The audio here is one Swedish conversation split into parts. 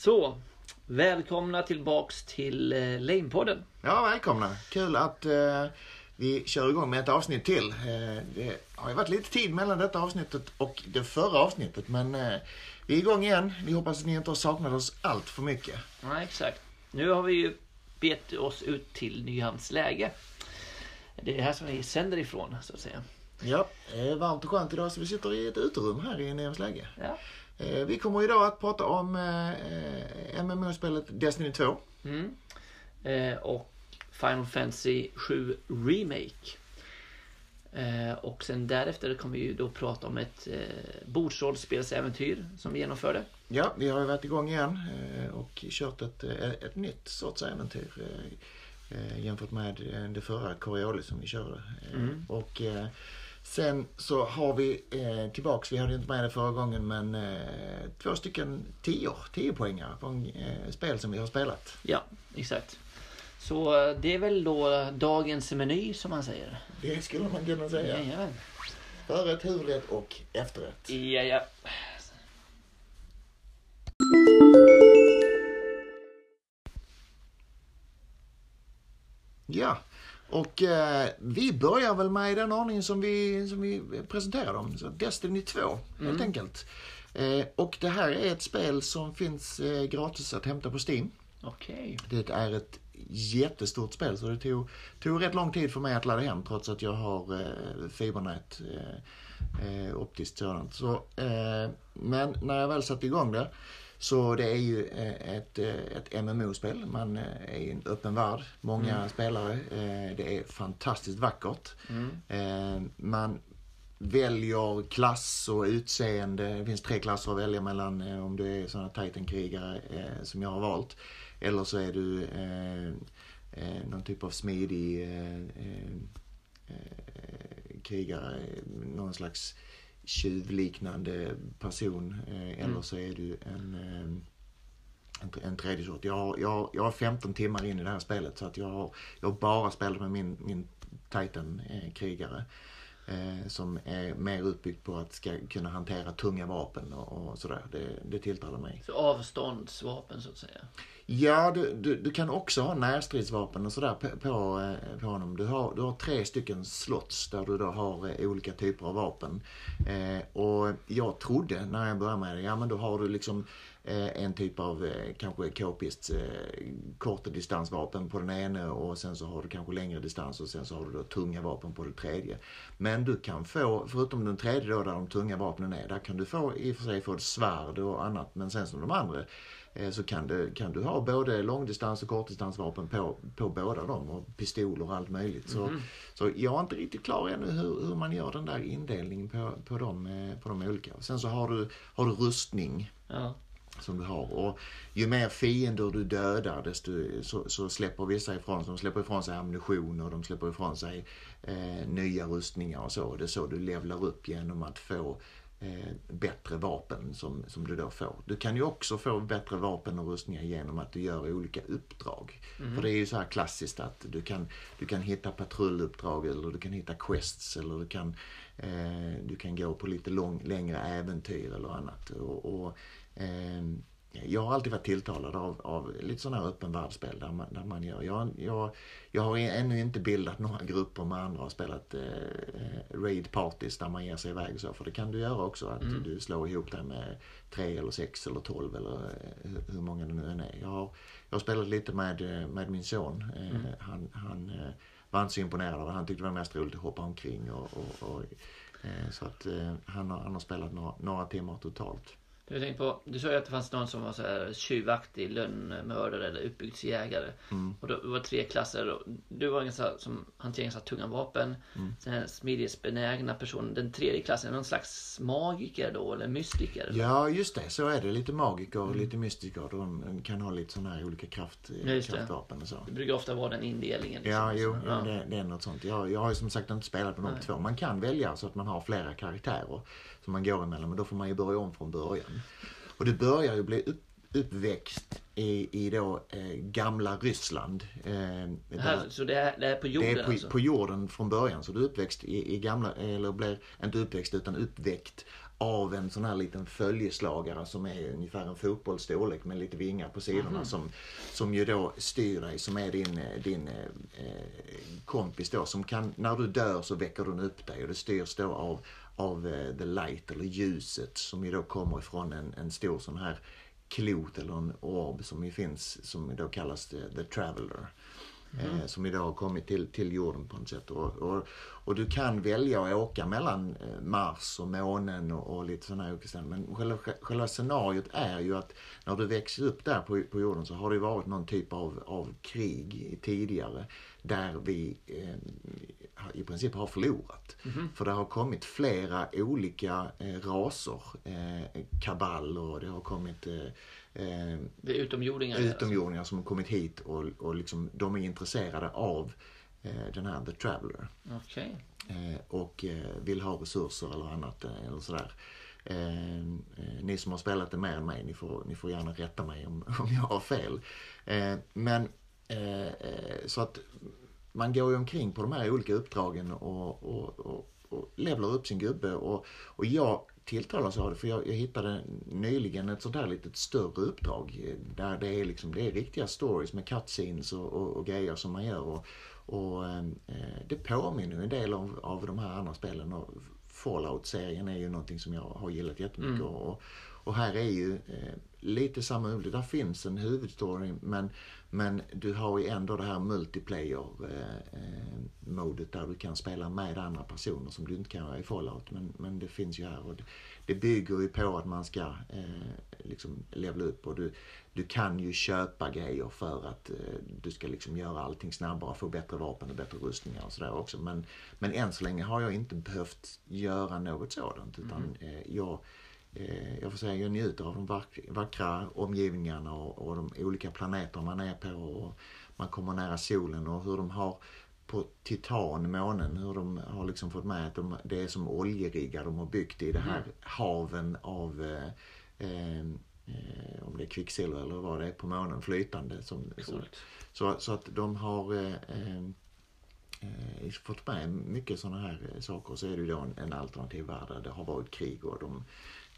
Så, välkomna tillbaks till eh, Lamepodden. Ja, välkomna. Kul att eh, vi kör igång med ett avsnitt till. Eh, det har ju varit lite tid mellan detta avsnittet och det förra avsnittet, men eh, vi är igång igen. Vi hoppas att ni inte har saknat oss allt för mycket. Ja, exakt. Nu har vi ju bet oss ut till Nyhamns läge. Det är här som vi sänder ifrån, så att säga. Ja, det är varmt och skönt idag så vi sitter i ett uterum här i Nyhamns läge. Ja. Eh, vi kommer idag att prata om eh, MMO-spelet Destiny 2. Mm. Eh, och Final Fantasy 7 Remake. Och sen därefter kommer vi då prata om ett bordsrollspelsäventyr som vi genomförde. Ja, vi har ju varit igång igen och kört ett, ett nytt sorts äventyr jämfört med det förra Coriolis som vi körde. Mm. Och sen så har vi eh, tillbaks, vi hade inte med det förra gången, men eh, två stycken 10 10 poängare på en eh, spel som vi har spelat. Ja, exakt. Så eh, det är väl då dagens meny som man säger. Det skulle man kunna säga. Jajamän. Förrätt, huvudrätt och efterrätt. Ja, ja. Ja, och eh, vi börjar väl med den ordningen som vi, som vi presenterar dem. Så Destiny 2, helt Mm. enkelt. Eh, och det här är ett spel som finns eh, gratis att hämta på Steam. Okej. Det är ett jättestort spel så det tog, tog rätt lång tid för mig att ladda hem trots att jag har eh, fibernät, eh, eh, optiskt sådant. Så, eh, men när jag väl satte igång det så det är ju eh, ett, eh, ett MMO-spel. Man eh, är i en öppen värld, många spelare. Eh, det är fantastiskt vackert. Mm. Man väljer klass och utseende. Det finns tre klasser att välja mellan om du är sådana Titan-krigare som jag har valt. Eller så är du någon typ av smidig krigare. Någon slags tjuvliknande person. Eh, Eller så är du en eh, en, en tredje sort. Jag har, jag, jag har 15 timmar in i det här spelet så att jag har, jag har bara spelat med min, min Titan-krigare. Eh, som är mer utbyggt på att ska kunna hantera tunga vapen och, och sådär. Det, det tilltalar mig. Så avståndsvapen så att säga. Ja, du, du, du kan också ha närstridsvapen och sådär på, på, eh, på honom. Du har, du har tre stycken slots där du då har eh, olika typer av vapen. Eh, och jag trodde när jag började med det, ja men då har du liksom eh, en typ av eh, kanske k-pist eh, kortdistansvapen på den ena och sen så har du kanske längre distans och sen så har du då tunga vapen på det tredje. Men du kan få, förutom den tredje då där de tunga vapnen är, där kan du få i och för sig få ett svärd och annat men sen som de andra eh, så kan du, kan du ha både långdistans och kortdistansvapen på, på båda dem och pistoler och allt möjligt. Så, Mhm. så jag är inte riktigt klar ännu hur, hur man gör den där indelningen på, på, de, eh, på de olika. Sen så har du, har du rustning Ja. Som du har. Och ju mer fiender du dödar desto så, så släpper vissa ifrån sig. De släpper ifrån sig ammunition och de släpper ifrån sig eh, nya rustningar och så. Det är så du levlar upp genom att få eh, bättre vapen som, som du då får. Du kan ju också få bättre vapen och rustningar genom att du gör olika uppdrag. För det är ju så här klassiskt att du kan, du kan hitta patrulluppdrag eller du kan hitta quests eller du kan, eh, du kan gå på lite lång, längre äventyr eller annat. Och, och, jag har alltid varit tilltalad av, av lite sådana här öppen världsspel där man, där man gör. Jag, jag, jag har ännu inte bildat några grupper med andra och spelat eh, raid parties där man ger sig iväg så. För det kan du göra också. Att Mm. du slår ihop dig med tre eller sex eller tolv eller eh, hur- många det nu än är. Jag har, jag har spelat lite med, eh, med min son. Eh, Mm. Han, han eh, var inte så imponerad av. Han tyckte det var mest roligt att hoppa omkring. Och, och, och, eh, så att eh, han, har, han har spelat några, några timmar totalt. Du, tänkte på, du sa ju att det fanns någon som var så här tjuvaktig, lönnmördare eller uppbyggsjägare. Mm. Och då var det tre klasser. Du var en sån som hanterade så här tunga vapen. Mm. Sen här smidighetsbenägna person. Den tredje klassen är någon slags magiker då, eller mystiker. Ja, just det. Så är det. Lite magiker och lite mystiker. De kan ha lite sådana här olika kraft, Ja, just det. kraftvapen och så. Det brukar ofta vara den indelningen. liksom. Ja, jo, Ja. Det, det är något sånt. Jag, jag har ju som sagt inte spelat på de Nej. två. Man kan välja så att man har flera karaktärer som man går emellan. Men då får man ju börja om från början. Och det börjar ju bli upp, uppväxt i, i då eh, gamla Ryssland. Eh, här, så det är, det är på jorden det är på, alltså? på jorden från början. Så du är uppväxt i, i gamla, eller blir inte uppväxt utan uppväckt av en sån här liten följeslagare som är ungefär en fotbollsstorlek med lite vingar på sidorna som, som ju då styr dig, som är din, eh, din eh, eh, kompis då. Som kan, när du dör så väcker den upp dig och det styrs då av, av eh, the light eller ljuset som ju då kommer ifrån en, en stor sån här klot eller en orb som ju finns som då kallas the, the traveler. Eh, som idag har kommit till, till jorden på något sätt. Och, och, och du kan välja att åka mellan eh, Mars och månen och, och lite sådana här olika ställen. Men själva, själva scenariot är ju att när du växer upp där på, på jorden så har det varit någon typ av, av krig tidigare där vi eh, i princip har förlorat. För det har kommit flera olika eh, raser, eh, kabal och det har kommit eh, eh, Det är utomjordingar? där, utomjordingar som har kommit hit och, och liksom, de är intresserade av eh, den här The Traveller. Alltså. Okej. Eh, och eh, vill ha resurser eller annat eh, eller sådär. Eh, ni som har spelat det mer än mig, ni får, ni får gärna rätta mig om, om jag har fel. Men så att man går ju omkring på de här olika uppdragen och, och, och, och levlar upp sin gubbe. Och, och jag tilltalas av det för jag, jag hittade nyligen ett sånt här litet större uppdrag eh, där det är, liksom, det är riktiga stories med cutscenes och, och, och grejer som man gör. Och, och eh, det påminner en del av, av de här andra spelen. Och Fallout-serien är ju någonting som jag har gillat jättemycket. Och, och här är ju eh, lite samma. Där finns en huvudstory men, men du har ju ändå det här multiplayer-modet där du kan spela med andra personer som du inte kan göra i Fallout. Men, men det finns ju här. Och det, det bygger ju på att man ska eh, liksom levla upp och du, du kan ju köpa grejer för att eh, du ska liksom göra allting snabbare, få bättre vapen och bättre rustningar och sådär också. Men, men än så länge har jag inte behövt göra något sådant utan eh, jag eh, jag får säga, jag njuter av de vack, vackra omgivningarna och, och de olika planeter man är på och man kommer nära solen och hur de har på Titan, månen, hur de har liksom fått med att de, det är som oljeriggar de har byggt i det här haven av eh, eh, eh, om det är kvicksilver eller vad det är på månen, flytande. Som, så, så, så att de har eh, eh, eh, fått med mycket sådana här eh, saker. Så är det ju då en, en alternativ värld där det har varit krig och de eh,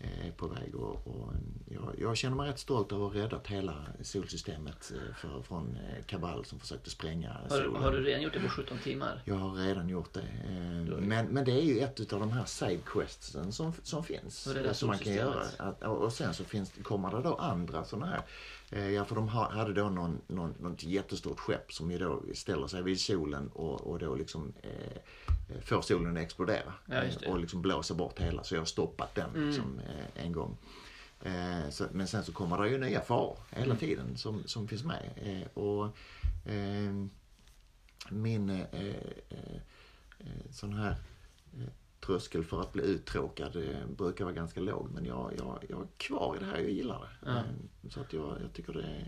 är på väg. Och, och jag, jag känner mig rätt stolt över att ha räddat hela solsystemet eh, för, från eh, Kabal som försökte spränga Har, du- solen. har du redan gjort det på 17 timmar? Jag har redan gjort det. Eh, Men, men det är ju ett av de här sidequestsen som, som finns. Eh, som man kan göra. Att, och sen så finns, kommer det då andra sådana här. Eh, Ja, för de ha- hade då någon, någon, något jättestort skepp som ju då ställer sig vid solen och, och då liksom eh, får solen att explodera. Ja. Eh, Och liksom blåser bort hela. Så jag har stoppat den Mm. liksom, eh, en gång. Eh, så, men sen så kommer det ju nya faror hela Mm. tiden som, som finns med. Eh, och eh, min eh, eh, eh, sån här eh, tröskel för att bli uttråkad eh, brukar vara ganska låg. Men jag, jag, jag är kvar i det här, jag gillar det. Eh, så att jag, jag tycker det,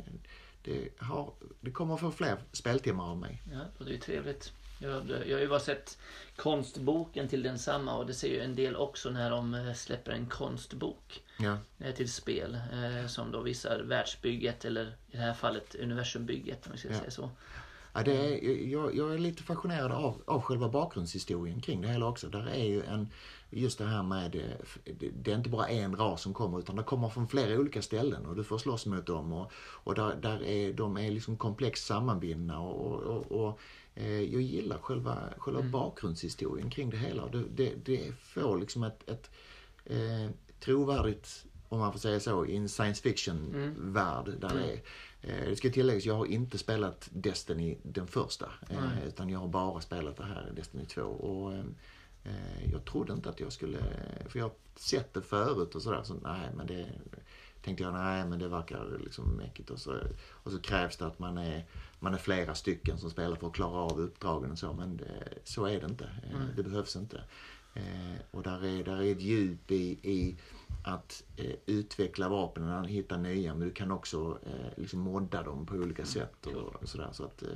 det, har, det kommer att få fler speltimmar av mig. Ja, och det är ju trevligt. Jag, jag har ju bara sett konstboken till densamma och det ser ju en del också när de eh, släpper en konstbok Ja, till spel eh, som då visar världsbygget eller i det här fallet universumbygget om vi ska Ja. säga så. Ja, det är, jag, jag är lite fascinerad av, av själva bakgrundshistorien kring det hela också. Där är ju en, just det här med, eh, det, är inte bara en ras som kommer utan det kommer från flera olika ställen och du får slåss mot dem. Och, och där, där är, de är liksom komplext sammanbindna och, och, och, jag gillar själva, själva bakgrundshistorien kring det hela. Det, det, det får liksom ett, ett eh, trovärdigt, om man får säga så, i en science fiction-värld där det är Eh, Det ska tilläggas, jag har inte spelat Destiny den första. eh. Utan jag har bara spelat det här, Destiny 2. Och, eh, eh, jag trodde inte att jag skulle, för jag har sett det förut och sådär. Så nej, men det tänkte jag, nej men det verkar liksom mäckigt. Och så, och så krävs det att man är, man är flera stycken som spelar för att klara av uppdragen och så. Men det, så är det inte. Eh, Nej. Det behövs inte. Eh, och där är, där är ett djup i, i att eh, utveckla vapen, hitta nya, men du kan också eh, liksom modda dem på olika sätt och, och sådär. Så att, eh,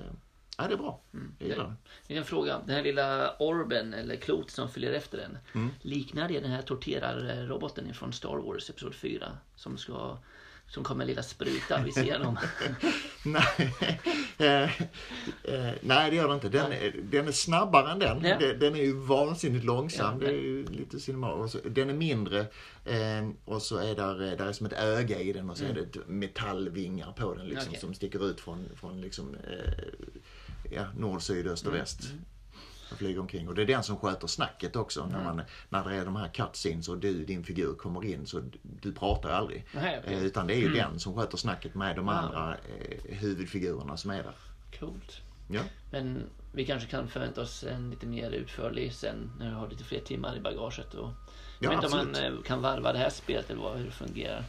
ja, det är bra. Gillar det. Det är en fråga. Den här lilla orben eller klot som följer efter den. Mm. Liknar det den här torterarroboten från Star Wars Episod 4? Som ska som kommer lilla sprutan vid sidan om. nej, eh, eh, nej, det gör det inte. Den, är- den är snabbare än den. Ja. Den, den är ju vansinnigt långsam. Ja, det är lite cinema. Den är mindre eh, och så är där, eh, där är som ett öga i den och så är det metallvingar på den liksom, Okej. som sticker ut från, från liksom, eh, ja, nord, syd, öst och väst. Och flyger omkring. Och det är den som sköter snacket också. När, man, när det är de här cutscenes och du, din figur kommer in så du, du pratar ju aldrig. Nej. Eh, Utan det är ju den som sköter snacket med de andra eh, huvudfigurerna som är där. Coolt. Ja. Men vi kanske kan förvänta oss en lite mer utförlig sen när vi har lite fler timmar i bagaget. Och jag Ja, vet inte om man eh, kan varva det här spelet eller hur det fungerar.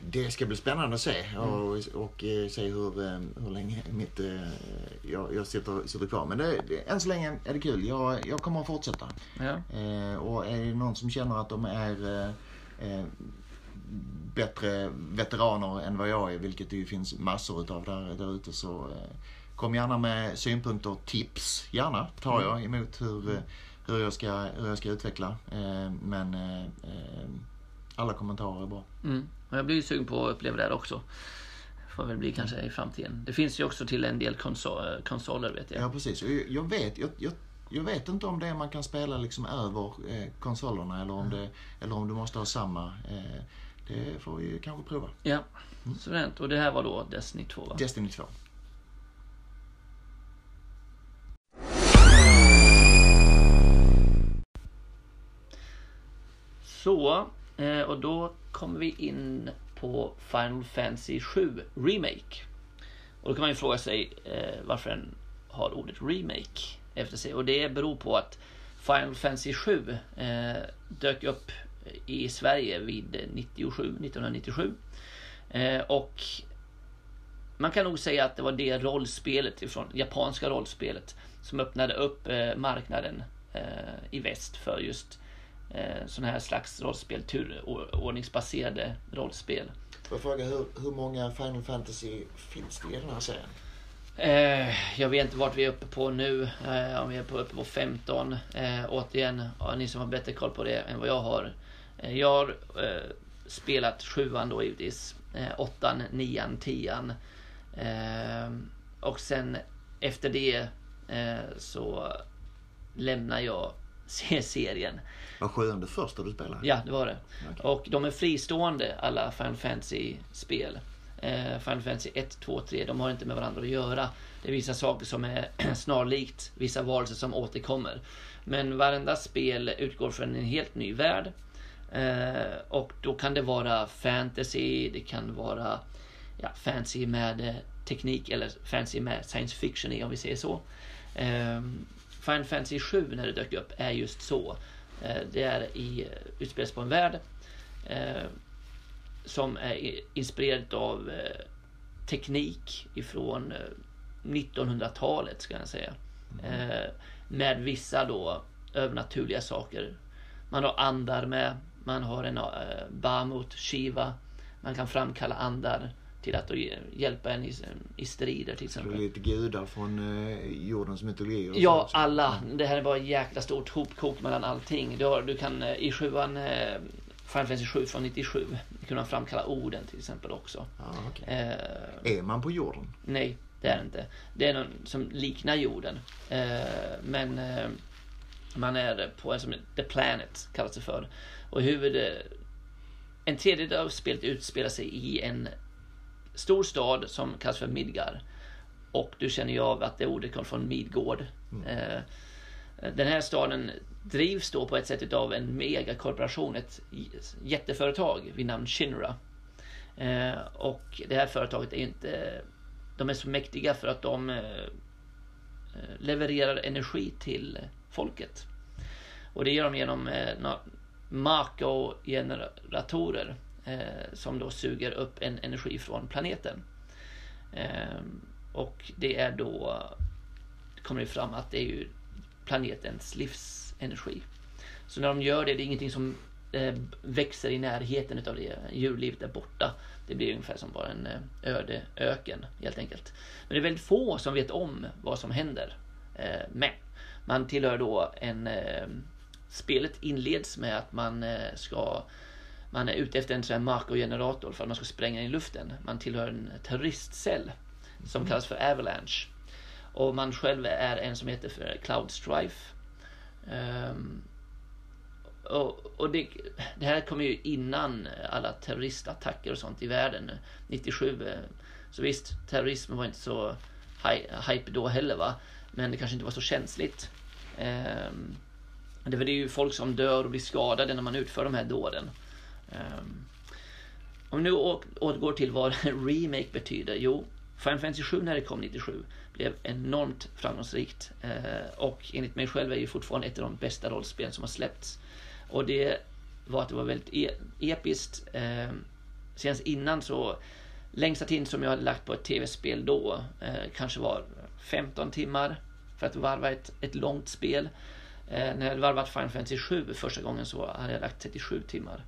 Det ska bli spännande att se Mm. och, och eh, se hur, eh, hur länge mitt, eh, jag, jag sitter, sitter kvar. Men det, det, än så länge är det kul. Jag, jag kommer att fortsätta. Ja. Eh, och är det någon som känner att de är eh, bättre veteraner än vad jag är, vilket det ju finns massor utav där, där ute, så eh, kom gärna med synpunkter, tips. Gärna tar jag emot hur, hur, jag, ska, hur jag ska utveckla. Men alla kommentarer är bra. Mm. Och jag blir sugen på att uppleva det här också. Får väl bli kanske i framtiden. Det finns ju också till en del konsol, konsoler vet jag. Ja, precis. Jag- Jag vet, jag, jag, jag vet inte om det är man kan spela liksom över eh, konsolerna eller om, det, eller om du måste ha samma. Eh, det får vi kanske prova. Ja, suveränt. Och det här var då Destiny 2 va? Destiny 2. Så, eh, och då kommer vi in på Final Fantasy 7 Remake. Och då kan man ju fråga sig eh, varför den har ordet remake efter sig. Och det beror på att Final Fantasy 7 eh, dök upp i Sverige vid 97, 1997. Eh, och man kan nog säga att det var det rollspelet ifrån japanska rollspelet som öppnade upp eh, marknaden eh, i väst för just eh, sådana här slags rollspel, turordningsbaserade rollspel. Får jag fråga hur, hur många Final Fantasy finns det i den här serien? Eh, jag vet inte vart vi är uppe på nu. Eh, om vi är på, uppe på 15. Eh, återigen, ja, ni som har bättre koll på det än vad jag har. Eh, jag har eh, spelat sjuan då givetvis. Eh, åttan, nian, tian. Och sen efter det så lämnar jag se- serien. Var sjuan det första du spelade? Ja, det var det. Okej. Och de är fristående alla Final Fantasy-spel. Eh, Final Fantasy 1, 2, 3, de har inte med varandra att göra. Det är vissa saker som är snarlikt, vissa varelser som återkommer. Men varenda spel utgår från en helt ny värld. Eh, och då kan det vara fantasy, det kan vara ja, fantasy med eh, teknik eller fantasy med science fiction i om vi säger så. Eh, Final Fantasy 7 när det dök upp är just så. Eh, det är i, utspelas på en värld eh, som är inspirerad av eh, teknik ifrån eh, 1900-talet ska jag säga. Eh, med vissa då övernaturliga saker. Man har andar med, man har en eh, Bamut, Shiva. Man kan framkalla andar till att hjälpa en i, i strider till exempel. lite gudar från eh, jordens mytologi? Ja, alla. Det här är bara ett jäkla stort hopkok mellan allting. Du, har, du kan eh, i sjuan, eh, Final Fantasy 7 från 97, kunna framkalla orden till exempel också. Ja, okej. Eh, Är man på jorden? nej, det är det inte. Det är någon som liknar jorden. Eh, men eh, man är på en som The Planet kallas det för. Och huvud... En tredjedel av spelet utspelar sig i en stor stad som kallas för Midgar. Och du känner ju av att det ordet kommer från Midgård. Eh, Den här staden drivs då på ett sätt av en megakorporation, ett jätteföretag vid namn Shinra. Eh, Och det här företaget är inte... De är så mäktiga för att de eh, levererar energi till folket. Och det gör de genom Mako-generatorer Eh, som då suger upp en energi från planeten. Eh, och det är då kommer det fram att det är ju planetens livsenergi. Så när de gör det, det är ingenting som eh, växer i närheten utav det. Djurlivet är borta. Det blir ungefär som bara en eh, öde öken helt enkelt. Men det är väldigt få som vet om vad som händer. Eh, men man tillhör då en... Eh, spelet inleds med att man eh, ska man är ute efter en sån här Marco-generator för att man ska spränga i luften. Man tillhör en terroristcell som kallas för Avalanche. Och man själv är en som heter för Cloud Strife. Um, och, och det, det, här kom ju innan alla terroristattacker och sånt i världen. 97. Eh, så visst, terrorism var inte så hype då heller va. Men det kanske inte var så känsligt. Um, det är ju folk som dör och blir skadade när man utför de här dåden. Um, om vi nu återgår till vad remake betyder. Jo, Final Fantasy 7 när det kom 97 blev enormt framgångsrikt. Uh, och enligt mig själv är det fortfarande ett av de bästa rollspelen som har släppts. Och det var att det var väldigt e episkt. Uh, senast innan så längsta tiden som jag hade lagt på ett tv-spel då uh, kanske var 15 timmar för att varva ett, ett långt spel. Eh, när jag hade varvat Final Fantasy 7 första gången så hade jag lagt 37 timmar.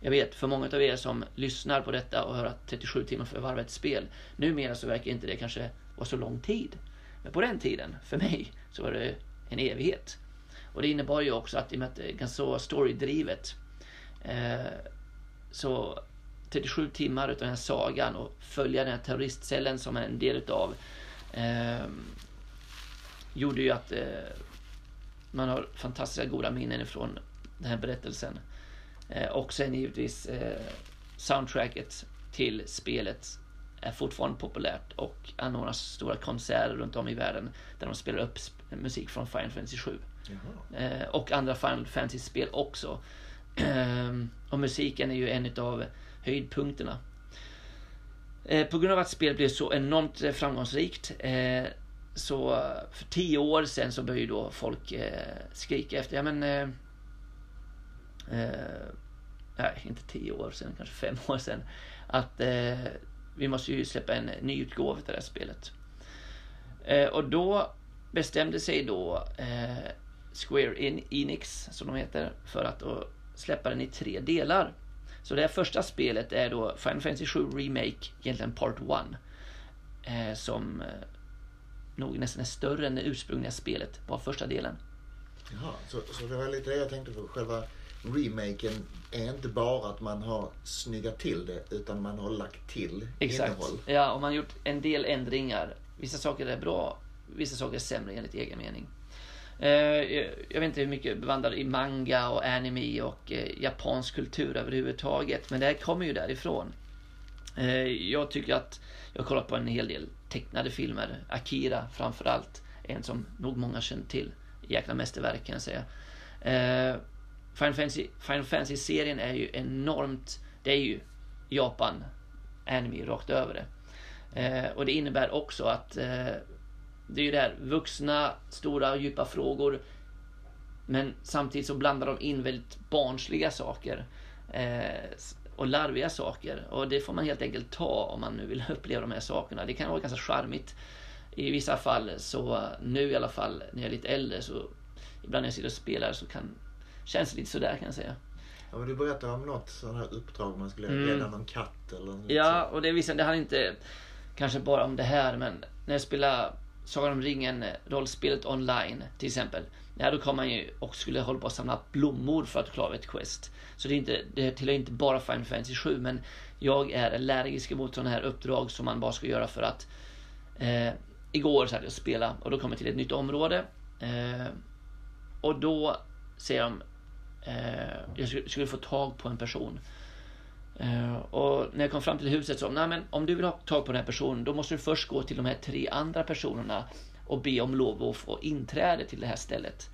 Jag vet, för många av er som lyssnar på detta och hör att 37 timmar för att varva ett spel. Numera så verkar inte det kanske vara så lång tid. Men på den tiden, för mig, så var det en evighet. Och det innebar ju också att i och med att det är ganska så storydrivet eh, så 37 timmar utav den här sagan och följa den här terroristcellen som är en del utav eh, gjorde ju att eh, man har fantastiska goda minnen ifrån den här berättelsen. Eh, och sen givetvis eh, soundtracket till spelet är fortfarande populärt och anordnas stora konserter runt om i världen där de spelar upp musik från Final Fantasy 7. Eh, och andra Final Fantasy-spel också. Och musiken är ju en av höjdpunkterna. På grund av att spelet blev så enormt framgångsrikt så för tio år sedan så började då folk skrika efter, ja men... Eh, nej, inte tio år sedan, kanske fem år sedan. Att eh, vi måste ju släppa en ny utgåva till det här spelet. Eh, och då bestämde sig då eh, Square Enix, som de heter, för att eh, släppa den i tre delar. Så det här första spelet är då Final Fantasy 7 Remake, egentligen Part 1. Eh, som eh, nog nästan är större än det ursprungliga spelet, bara första delen. Jaha, så, så det var lite det jag tänkte på. Själva remaken är inte bara att man har snyggat till det, utan man har lagt till Exakt. innehåll. Ja, och man har gjort en del ändringar. Vissa saker är bra, vissa saker är sämre enligt egen mening. Eh, jag vet inte hur mycket bevandrad i manga och anime och eh, japansk kultur överhuvudtaget, men det här kommer ju därifrån. Eh, jag tycker att jag har kollat på en hel del tecknade filmer. Akira framförallt. En som nog många känner till. Jäkla mästerverk kan jag säga. Final Fantasy, Final Fantasy-serien är ju enormt... Det är ju Japan anime rakt över det. Eh, och det innebär också att eh, det är ju där vuxna, stora, djupa frågor. Men samtidigt så blandar de in väldigt barnsliga saker. Eh, och larviga saker. Och det får man helt enkelt ta om man nu vill uppleva de här sakerna. Det kan vara ganska charmigt. I vissa fall så, nu i alla fall, när jag är lite äldre så ibland när jag sitter och spelar så kan känns lite sådär kan jag säga. Ja, men du berättade om något sådant här uppdrag man skulle mm. rädda någon katt eller något Ja, och det visade, det handlar inte kanske bara om det här men när jag spelar Sagan om ringen rollspelet online till exempel. Ja, då kom man ju och skulle hålla på att samla blommor för att klara ett quest. Så det, är inte, det tillhör inte bara Final Fantasy 7 men jag är allergisk mot sådana här uppdrag som man bara ska göra för att eh, Igår så hade jag spelat och då kom jag till ett nytt område. Eh, och då ser de eh, jag skulle, skulle, få tag på en person. Eh, och när jag kom fram till huset så, nej men om du vill ha tag på den här personen då måste du först gå till de här tre andra personerna och be om lov att få inträde till det här stället.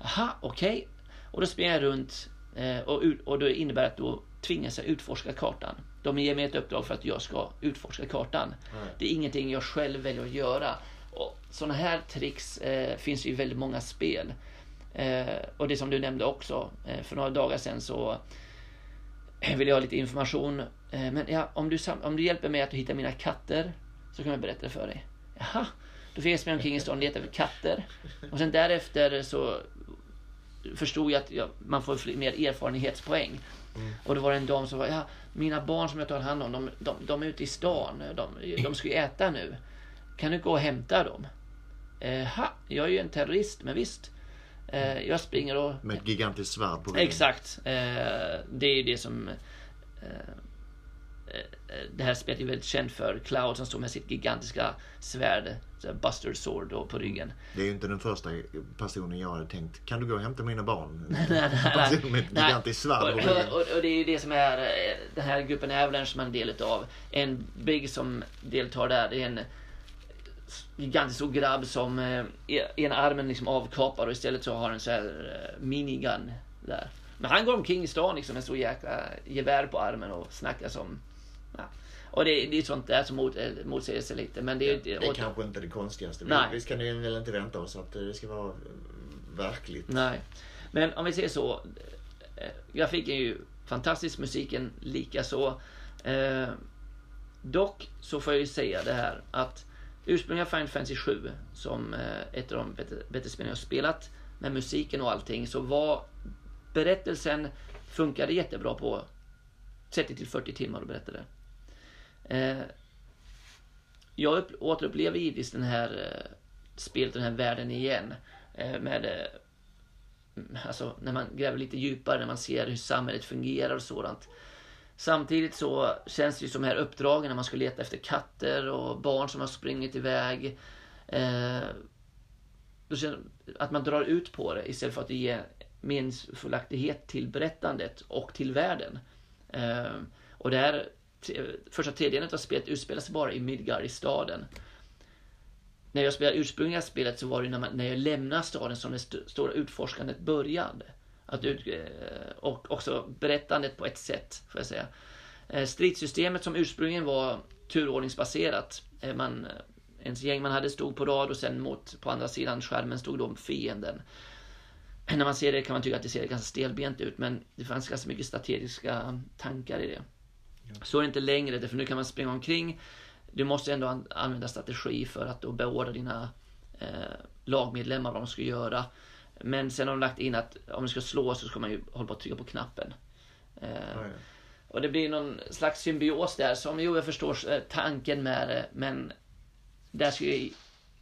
Aha, okej. Okay. Och då springer jag runt eh, och, och det innebär att då tvingas jag utforska kartan. De ger mig ett uppdrag för att jag ska utforska kartan. Mm. Det är ingenting jag själv väljer att göra. Och sådana här tricks eh, finns i väldigt många spel. Eh, och det som du nämnde också, eh, för några dagar sedan så vill jag ha lite information. Eh, men ja, om, du, om du hjälper mig att hitta mina katter så kan jag berätta det för dig. Jaha, då fick jag springa omkring i stan och leta efter katter. Och sen därefter så förstod jag att ja, man får mer erfarenhetspoäng. Mm. Och då var det en dam som var, ja, mina barn som jag tar hand om, de, de, de är ute i stan. De, de ska ju äta nu. Kan du gå och hämta dem? Eh, ha, jag är ju en terrorist, men visst. Eh, jag springer och... Med ett gigantiskt svärd på ryggen. Exakt. Eh, det är det som eh, det här spelet är väldigt känt för Cloud som står med sitt gigantiska svärd, Buster Sword då, på ryggen. Det är ju inte den första personen jag hade tänkt, kan du gå och hämta mina barn? nej, nej, Person med ett gigantiskt svärd på och, ryggen. och, och det är ju det som är eh, den här gruppen Avalanche som man är en del utav. En Big som deltar där, det är en gigantisk stor grabb som eh, ena armen liksom avkapar och istället så har en så här eh, minigun där. Men han går omkring i stan liksom med en stor jäkla gevär på armen och snackar som... Ja. Och det, det är sånt där som mot, eh, motsäger sig lite. Men det är Det är kanske inte det konstigaste. Vi, Nej. vi ska nu väl inte vänta oss att det ska vara eh, verkligt. Nej. Men om vi säger så. Eh, grafiken är ju fantastisk, musiken lika så. Eh, dock så får jag ju säga det här att ursprungliga Final Fantasy 7 som eh, ett av de bättre, spelen jag spelat med musiken och allting så var berättelsen funkade jättebra på 30 till 40 timmar och berättade. Eh, jag återupplever givetvis den här eh, spelet och den här världen igen. Med alltså när man gräver lite djupare, när man ser hur samhället fungerar och sådant. Samtidigt så känns det ju som de här uppdragen när man ska leta efter katter och barn som har sprungit iväg. Eh, då känner, att man drar ut på det istället för att ge meningsfullaktighet till berättandet och till världen. Eh, och där, första tredjedelen av spelet utspelar sig bara i Midgar i staden. När jag spelade ursprungliga spelet så var det när, man, när jag lämnade staden som det st- stora utforskandet började. Att ut, eh, och också berättandet på ett sätt, får jag säga. Eh, Stridssystemet som ursprungligen var turordningsbaserat. eh, Man, ens gäng man hade stod på rad och sen mot, på andra sidan skärmen stod då fienden. När man ser det kan man tycka att det ser ganska stelbent ut men det fanns ganska mycket strategiska tankar i det. Så är det inte längre, för nu kan man springa omkring. Du måste ändå an- använda strategi för att då beordra dina eh, lagmedlemmar vad de ska göra. Men sen har de lagt in att om du ska slå så ska man ju hålla på att trycka på knappen. Eh, ja. och det blir någon slags symbios där som, jo jag förstår eh, tanken med det men där ska ju,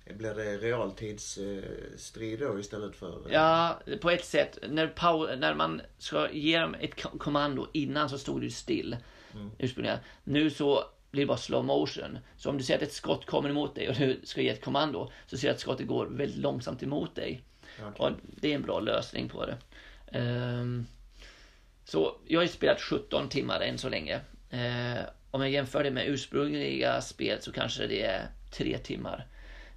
Blir det realtidsstrid då istället för... ja på ett sätt, när, pau, när man ska ge dem ett ko- kommando innan så stod det still. Ursprungligen. Nu så blir det bara slow motion. Så om du ser att ett skott kommer emot dig och du ska ge ett kommando så ser du att skottet går väldigt långsamt emot dig. Okej. Och det är en bra lösning på det. Ehm, så jag har spelat 17 timmar än så länge. Eh, om jag jämför det med ursprungliga spel så kanske det är 3 timmar.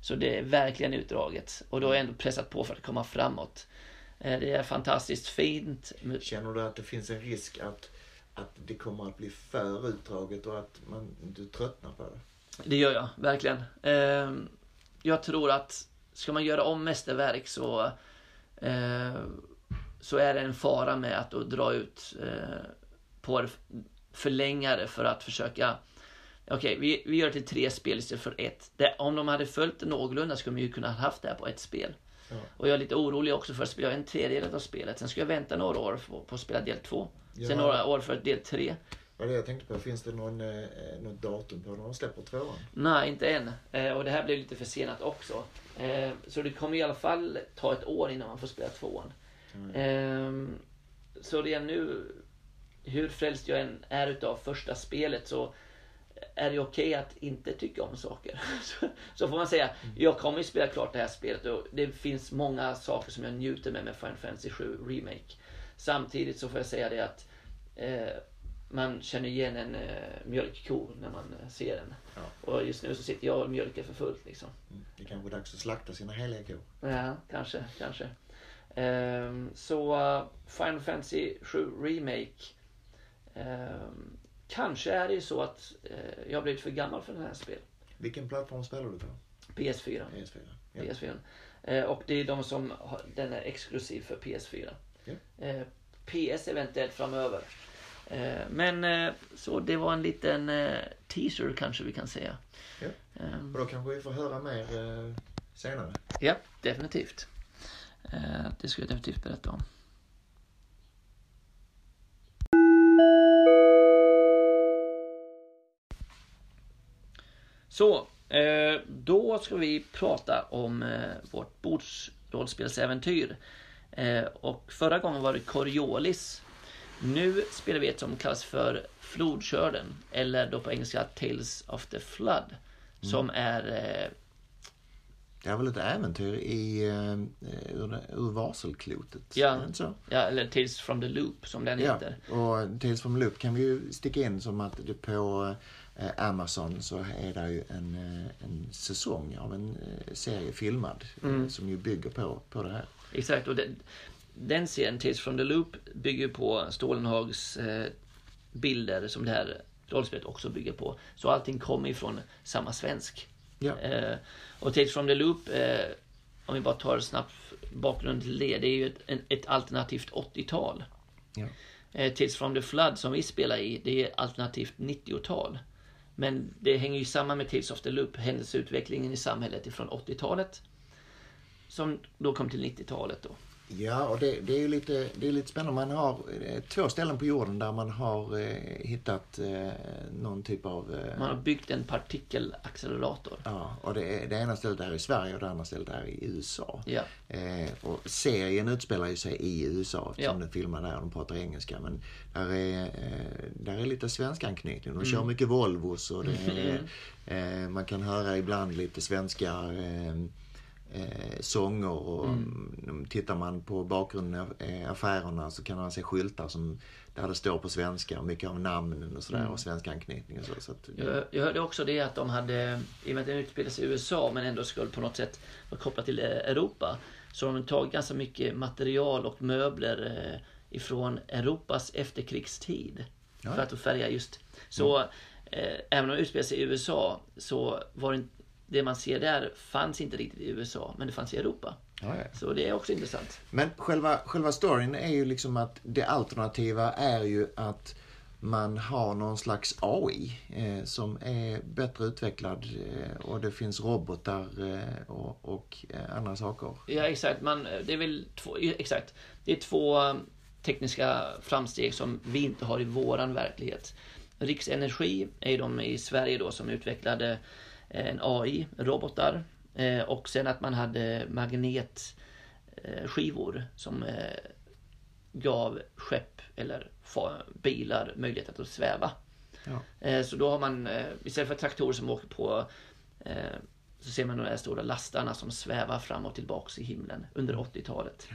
Så det är verkligen utdraget. Och då har jag ändå pressat på för att komma framåt. Eh, det är fantastiskt fint. Känner du att det finns en risk att, att det kommer att bli för utdraget och att man, du tröttnar på det? Det gör jag, verkligen. Ehm, jag tror att ska man göra om mästerverk så, eh, så är det en fara med att dra ut eh, på det, förlänga det för att försöka Okej, vi, vi gör det till tre spel istället för ett. Det, om de hade följt det någorlunda skulle de ju kunna ha haft det här på ett spel. Ja. Och jag är lite orolig också för att spela en tredjedel av spelet. Sen ska jag vänta några år på, på att spela del två. Sen Ja. några år för del tre. Vad det jag tänkte på, finns det någon, eh, något datum på när de släpper tvåan? Nej, inte än. Eh, och det här blev lite försenat också. Eh, så det kommer i alla fall ta ett år innan man får spela tvåan. Eh, så redan nu, hur frälst jag än är utav första spelet så är det okej att inte tycka om saker. så, så får man säga. Jag kommer ju spela klart det här spelet och det finns många saker som jag njuter med med Final Fantasy 7 Remake. Samtidigt så får jag säga det att eh, man känner igen en eh, mjölkko när man ser den. Ja. Och just nu så sitter jag och mjölkar för fullt liksom. Det kanske dags att slakta sina heliga kor. Ja, kanske, kanske. Ehm, så uh, Final Fantasy 7 Remake. ehm, kanske är det ju så att eh, jag har blivit för gammal för den här spelet. Vilken plattform spelar du på? PS4. PS4? Ja. PS4. Eh, och det är de som har, den är exklusiv för PS4. Ja. PS eventuellt framöver. Eh, men eh, så det var en liten eh, teaser kanske vi kan säga. Ja. Ehm, Och då kanske vi får höra mer senare. Ja, definitivt. Det skulle jag definitivt berätta om. Så, då ska vi prata om vårt bordsrollspelsäventyr. Och förra gången var det Coriolis. Nu spelar vi ett som kallas för Flodkörden, eller då på engelska Tales of the Flood. Som är eh, Det är väl ett äventyr i, eh, ur, det- ur varselklotet? Ja. Det? Ja, eller Tales from the Loop som den Ja, heter. och Tales from Loop kan vi ju sticka in som att det på eh, Amazon så är det ju en, eh, en säsong av en serie filmad Mm. som ju bygger på, på det här. Exakt, och den, den serien, Tales from the Loop, bygger på Stålenhags eh, bilder som det här rollspelet också bygger på. Så allting kommer ifrån samma svensk. Ja. Eh, och Tales from the Loop, eh, om vi bara tar snabbt bakgrunden till det, det är ju ett, en, ett alternativt 80-tal. Ja. Eh, Tales from the Flood som vi spelar i, det är alternativt 90-tal. Men det hänger ju samman med Tales of the Loop, händelseutvecklingen i samhället ifrån 80-talet. Som då kom till 90-talet då. Ja, och det, det är lite, det är lite spännande. Man har eh, två ställen på jorden där man har eh, hittat eh, någon typ av... Eh, Man har byggt en partikelaccelerator. Ja, och det, det ena stället är i Sverige och det andra stället är i USA. Ja. Eh, och serien utspelar ju sig i USA eftersom Ja. den filmar där och de pratar engelska. Men där är, eh, där är lite svensk anknytning. De Mm. kör mycket Volvos och det är, man kan höra ibland lite svenska eh, sånger. Och mm. Tittar man på bakgrunden av eh, affärerna så kan man se skyltar som, där det står på svenska. och Mycket av namnen och sådär Mm. och svensk anknytning och så. så att, Jag, jag hörde också det att de hade, i och med att den utspelar sig i USA men ändå skulle på något sätt vara kopplat till eh, Europa. Så har de tagit ganska mycket material och möbler eh, ifrån Europas efterkrigstid. Ja. För att färga just. Så eh, även om det utspelar sig i USA så var det, inte- det man ser där fanns inte riktigt i USA men det fanns i Europa. ja, ja. Så det är också intressant. Men själva, själva storyn är ju liksom att det alternativa är ju att man har någon slags AI eh, som är bättre utvecklad eh, och det finns robotar eh, och, och eh, andra saker. Ja exakt, man, det är väl två, exakt. Det är två eh, tekniska framsteg som vi inte har i våran verklighet. Riksenergi är de i Sverige då som utvecklade eh, en AI, robotar. Eh, Och sen att man hade magnetskivor som eh, gav skepp eller bilar möjlighet att sväva. Ja. Eh, Så då har man, istället för traktorer som åker på så ser man de här stora lastarna som svävar fram och tillbaks i himlen under 80-talet.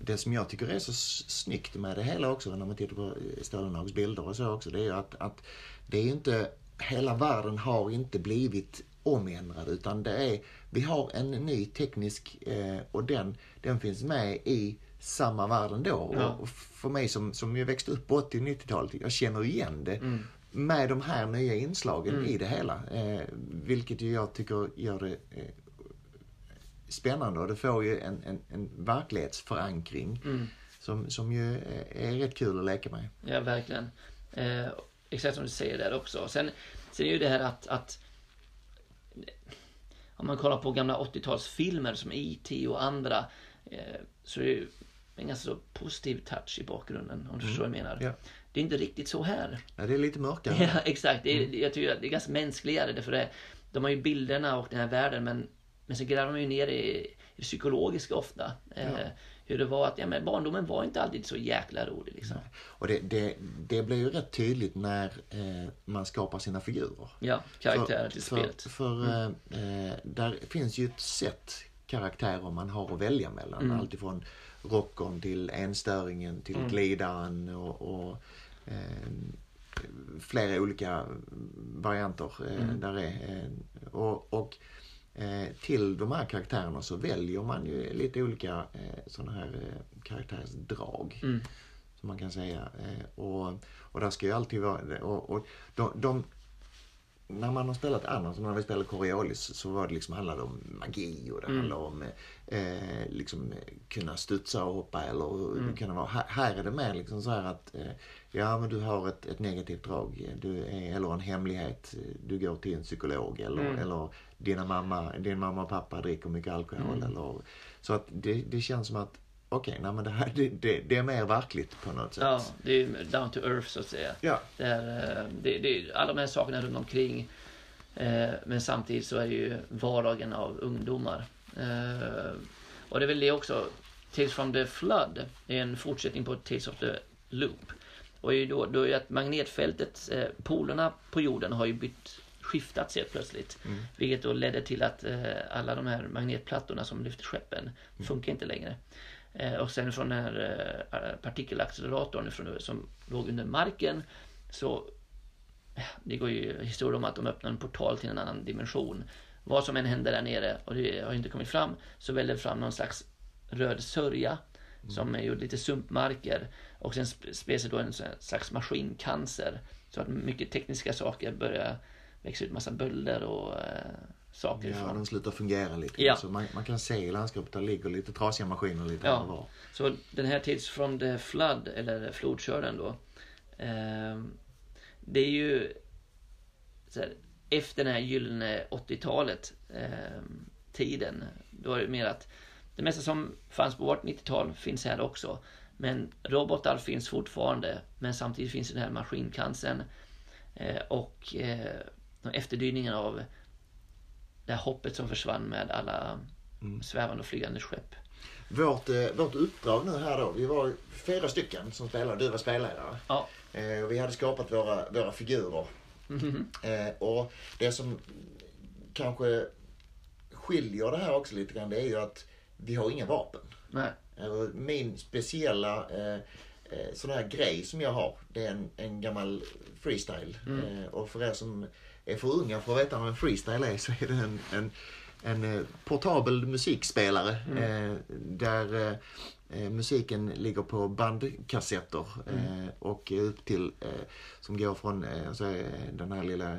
Det som jag tycker är så snyggt med det hela också när man tittar på Stålenhags bilder och så också det är ju att, att det är inte, hela världen har inte blivit omändrad utan det är, vi har en ny teknisk eh, och den, den finns med i samma världen då. Ja. Och för mig som, som ju växte upp på 80 och 90-talet, jag känner igen det Mm. med de här nya inslagen i det hela. Eh, vilket ju jag tycker gör det eh, spännande och det får ju en, en, en verklighetsförankring Mm. som, som ju är, är rätt kul att leka med. Ja, verkligen. Eh, exakt som du säger där också. Sen, sen är ju det här att, att om man kollar på gamla 80-talsfilmer som E.T. och andra eh, så är det ju en ganska så positiv touch i bakgrunden om du förstår vad jag menar. Ja. Det är inte riktigt så här. Ja, det är lite mörkare. Ja, exakt. Det är, Jag tycker att det är ganska mänskligare. Därför det, de har ju bilderna och den här världen men, men så gräver de ju ner i, i det psykologiska ofta. Eh, Hur det var att ja, men barndomen var inte alltid så jäkla rolig. Liksom. Och det, det, det blir ju rätt tydligt när eh, man skapar sina figurer. Ja, karaktärer till för, spelet. För eh, eh, där finns ju ett sätt karaktärer man har att välja mellan. Mm. Alltifrån rockern till enstöringen till Mm. glidaren och, och eh, flera olika varianter eh, Mm. där är. Eh, och, och till de här karaktärerna så väljer man ju lite olika eh, sådana här eh, karaktärsdrag. Mm. Som man kan säga. Eh, och, och där ska ju alltid vara... Och, och de, de, när man har spelat som när vi spelade Coriolis, så var det liksom, handlade om magi och det Mm. handlade om eh, liksom, eh, kunna studsa och hoppa eller Mm. kan vara. Här, här är det mer liksom så att eh, ja men du har ett, ett negativt drag du är, eller en hemlighet. Du går till en psykolog eller, Mm. eller dina mamma, din mamma och pappa dricker mycket alkohol. Mm. Eller, så att det, det känns som att okej, nej men det här det, det, det är mer verkligt på något sätt. Ja, det är down to earth så att säga. Ja. Det är, eh, det, det alla de här sakerna runt omkring. Eh, men samtidigt så är det ju vardagen av ungdomar. Eh, och det är väl det också. Tales from the Flood är en fortsättning på Tales of the Loop. Och då, då är att magnetfältet, eh, polerna på jorden har ju bytt skiftats helt plötsligt. Mm. Vilket då ledde till att eh, alla de här magnetplattorna som lyfter skeppen Mm. funkar inte längre. Eh, och sen från den här eh, partikelacceleratorn från, som låg under marken så det går ju historier om att de öppnar en portal till en annan dimension. Vad som än händer där nere och det har inte kommit fram så väller fram någon slags röd sörja som är ju lite sumpmarker och sen sp- spred sig då en slags maskincancer så att mycket tekniska saker börjar växa ut massa bölder och eh, saker Ja, ifrån. de slutar fungera lite. Ja. Så man, man kan se i landskapet, där ligger lite trasiga maskiner lite Ja. var. Så den här tids från the flood, eller flodskörden då. Eh, det är ju här, efter den här gyllene 80-talet eh, tiden. Då är det mer att det mesta som fanns på vårt 90-tal finns här också. Men robotar finns fortfarande. Men samtidigt finns den här maskincancern. Eh, och eh, efterdyningarna av det här hoppet som försvann med alla svävande och flygande skepp. Vårt, eh, vårt uppdrag nu här då, vi var fyra stycken som spelade, du var spelledare. Ja. Eh, vi hade skapat våra, våra figurer. Eh, och det som kanske skiljer det här också lite grann, det är ju att vi har inga vapen. Nej. Eh, Min speciella eh, sån här grej som jag har, det är en, en gammal freestyle. Eh, och för er som är för unga för att veta vad en freestyle är så är det en, en, en eh, portabel musikspelare eh, där eh, eh, musiken ligger på bandkassetter eh, och upp till eh, som går från alltså, den här lilla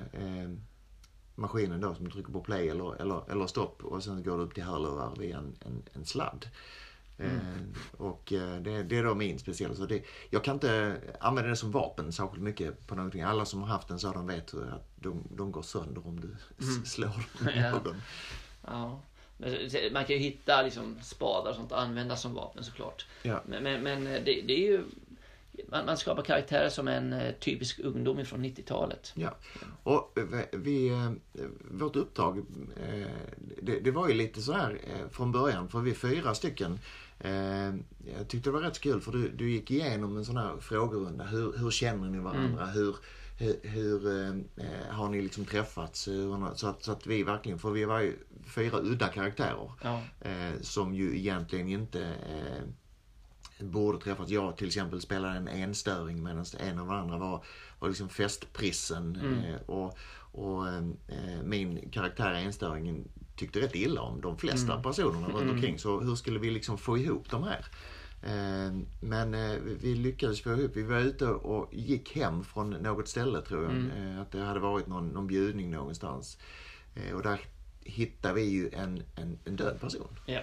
maskinen då som trycker på play eller, eller, eller stopp och sen går det upp till hörlurar via en, en, en sladd. Eh, och eh, det, det är då min speciella. Så det, jag kan inte använda det som vapen särskilt mycket på någonting. Alla som har haft en sådan vet att de, de går sönder om du s- slår dem Ja. någon. Ja. Man kan ju hitta liksom spadar och sånt att använda som vapen såklart. Ja. Men, men, men det, det är ju... Man, man skapar karaktärer som en eh, typisk ungdom ifrån 90-talet. Ja, och eh, vi, eh, vårt uppdrag, eh, det, det var ju lite så här eh, från början, för vi är fyra stycken. Eh, Jag tyckte det var rätt kul för du, du gick igenom en sån här frågerunda. Hur, hur känner ni varandra? Hur, hur, hur eh, har ni liksom träffats? Så att, så att vi verkligen, för vi var ju fyra udda karaktärer. Ja. Eh, som ju egentligen inte eh, borde träffats. Jag till exempel spelade en enstöring medan en av de andra var, var liksom festprissen. Eh, och och eh, min karaktär enstöringen tyckte rätt illa om de flesta personerna runt omkring. Så hur skulle vi liksom få ihop de här? Eh, Men eh, vi lyckades få ihop. Vi var ute och gick hem från något ställe tror jag. Eh, Att det hade varit någon, någon bjudning någonstans. Och där hittade vi ju en, en, en död person. Ja.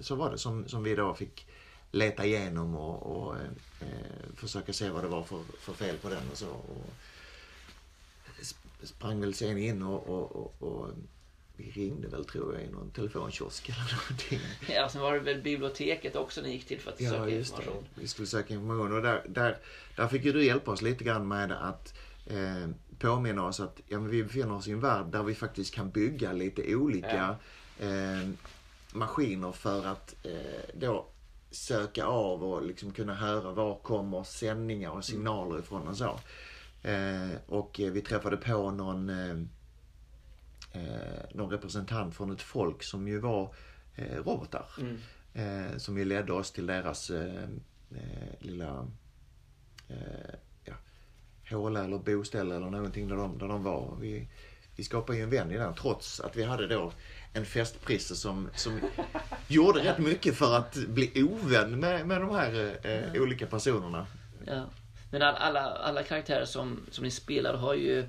Så var det som, som vi då fick leta igenom och, och eh, försöka se vad det var för, för fel på den och så. Och sp- sprang väl sen in och, och, och vi ringde väl tror jag i någon telefonkiosk eller någonting. ja, sen var det väl biblioteket också ni gick till för att Ja, söka just det. information. Vi skulle söka information och där, där, där fick ju du hjälpa oss lite grann med att eh, påminna oss att ja, men vi befinner oss i en värld där vi faktiskt kan bygga lite olika eh, maskiner för att eh, då söka av och liksom kunna höra var kommer sändningar och signaler ifrån och så. Eh, och eh, vi träffade på någon, eh, någon representant från ett folk som ju var eh, robotar. Mm. Eh, som ju ledde oss till deras eh, eh, lilla eh, ja, håla eller boställe eller någonting där de, där de var. Vi, vi skapade ju en vän i den trots att vi hade då en festprisse som, som gjorde rätt mycket för att bli ovän med, med de här eh, olika personerna. Ja. Men all, alla, alla karaktärer som, som ni spelar har ju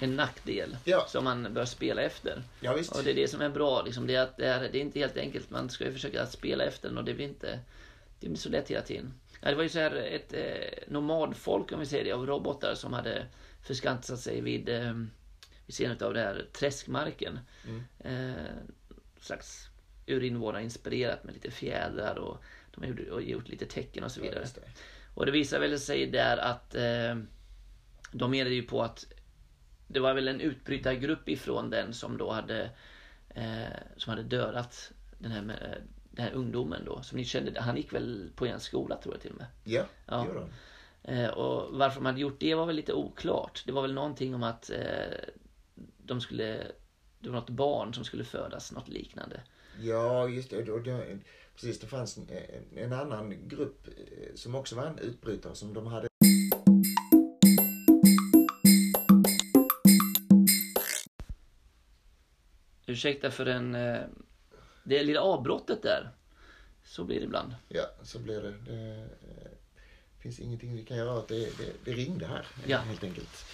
en nackdel Ja. som man bör spela efter. Ja. Och det är det som är bra. Liksom, det, är att det, är, det är inte helt enkelt. Man ska ju försöka att spela efter den och det blir inte det blir så lätt hela tiden. Ja, det var ju så här ett eh, nomadfolk om vi säger det av robotar som hade förskansat sig vid, eh, vid sidan av det här träskmarken. Eh, slags urinvånare inspirerat med lite fjädrar och de har gjort, och gjort lite tecken och så vidare. just det. Och det visar väl sig där att eh, de menade ju på att det var väl en utbrytargrupp ifrån den som då hade eh, som hade dödat den här, med, den här ungdomen då. Som ni kände, han gick väl på en skola tror jag till och med. Ja, Ja. det gjorde de. Eh, och varför de hade gjort det var väl lite oklart. Det var väl någonting om att eh, de skulle, det var något barn som skulle födas, något liknande. Ja, just det. Och det precis, det fanns en, en annan grupp eh, som också var en utbrytare som de hade Ursäkta för den, eh, det lilla avbrottet där. Så blir det ibland. Ja, så blir det. Det eh, finns ingenting vi kan göra åt det. Det, det ringde här Ja. helt enkelt.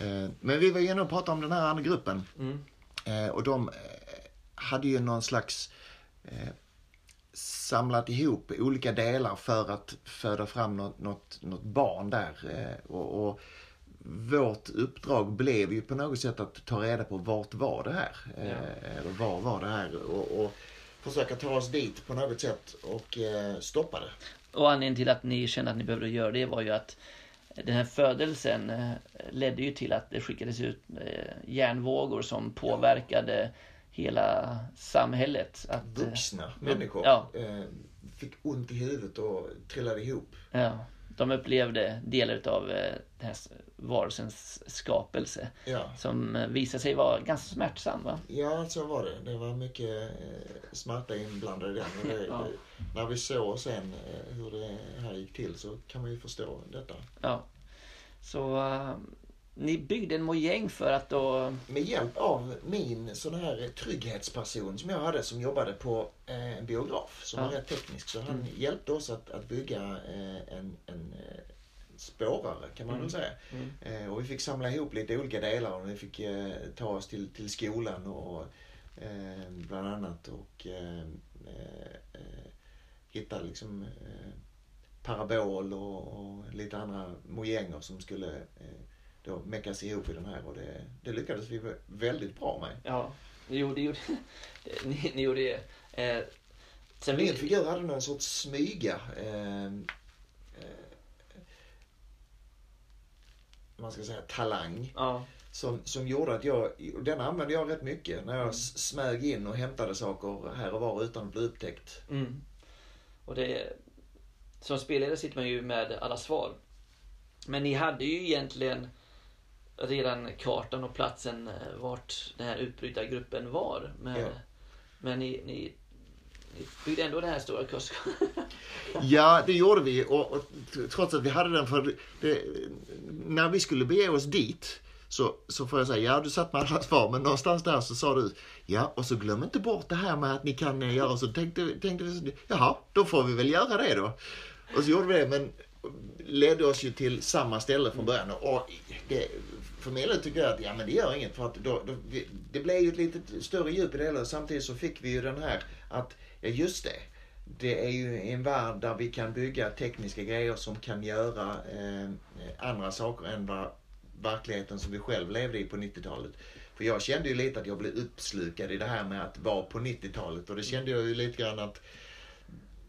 Eh, Men vi var inne och pratade om den här andra gruppen. Mm. Och de hade ju någon slags samlat ihop olika delar för att föda fram något, något, något barn där. Och, och vårt uppdrag blev ju på något sätt att ta reda på vart var det här? Eh, Eller var var det här? Och, och försöka ta oss dit på något sätt och eh, stoppa det. Och anledningen till att ni kände att ni behövde göra det var ju att den här födelsen eh, ledde ju till att det skickades ut järnvågor som påverkade hela samhället. Att, Vuxna människor ja. fick ont i huvudet och trillade ihop. ja, de upplevde delar av den här varelsens skapelse Ja. som eh, visade sig vara ganska smärtsam. Va? Ja, så var det. Det var mycket eh, smärta inblandad i den. Det, Ja. det, när vi såg sen eh, hur det här gick till så kan man ju förstå detta. Ja. Så eh, ni byggde en mojäng för att då... Med hjälp av min sån här trygghetsperson som jag hade som jobbade på eh, en biograf som Ja. var rätt teknisk. Så han hjälpte oss att, att bygga eh, en, en eh, spårare kan man väl säga. Eh, och vi fick samla ihop lite olika delar och vi fick ta oss till, till skolan och bland annat och hitta liksom parabol och, och lite andra mojänger som skulle då meckas ihop i den här och det, det lyckades vi väldigt bra med. Ja, jo, det gjorde ni, ni gjorde det. Eh, sen Min vi, figur hade någon sorts smyga. Eh, eh, man ska säga talang. ja, Som, som gjorde att jag, och den använde jag rätt mycket när jag s- smög in och hämtade saker här och var utan att bli upptäckt. mm. Och det... Som spelare sitter man ju med alla svar. Men ni hade ju egentligen redan kartan och platsen eh, vart den här utbrytargruppen var. Men, Ja. men ni, ni, ni byggde ändå den här stora kursen. Ja, det gjorde vi och, och trots att vi hade den för det, när vi skulle bege oss dit så, så får jag säga, ja du satt med alla svar men någonstans där så sa du, ja och så glöm inte bort det här med att ni kan eh, göra så tänkte, tänkte vi, jaha då får vi väl göra det då. Och så gjorde vi det men ledde oss ju till samma ställe från början. Och det, för min del tycker jag att ja men det gör inget för att då, då, vi, det blev ju ett lite större djup i det hela. Samtidigt så fick vi ju den här att, ja just det. Det är ju en värld där vi kan bygga tekniska grejer som kan göra eh, andra saker än vad verkligheten som vi själv levde i på 90-talet. För jag kände ju lite att jag blev uppslukad i det här med att vara på 90-talet och det kände jag ju lite grann att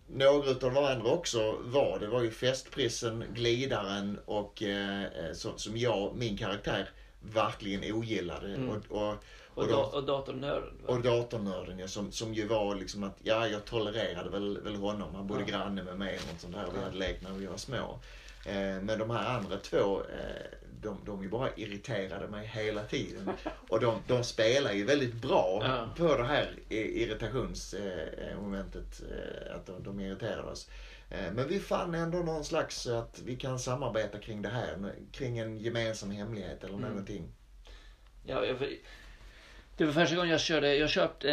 några utav de andra också var. Det var ju festprissen, glidaren och eh, eh, som, som jag, min karaktär, verkligen ogillade. Mm. Och, och, Och, och, da, då, och datornörden. va? och datornörden ja, som, som ju var liksom att, ja jag tolererade väl, väl honom. Han bodde Ja. granne med mig och sånt där. Vi hade lekt när vi var små. Eh, men de här andra två, eh, de, de ju bara irriterade mig hela tiden. Och de, de spelar ju väldigt bra Ja. på det här irritationsmomentet. Eh, att de, de irriterade oss. Eh, men vi fann ändå någon slags att vi kan samarbeta kring det här. Kring en gemensam hemlighet eller Mm. någonting. Ja, jag, det var första gången jag körde, jag köpte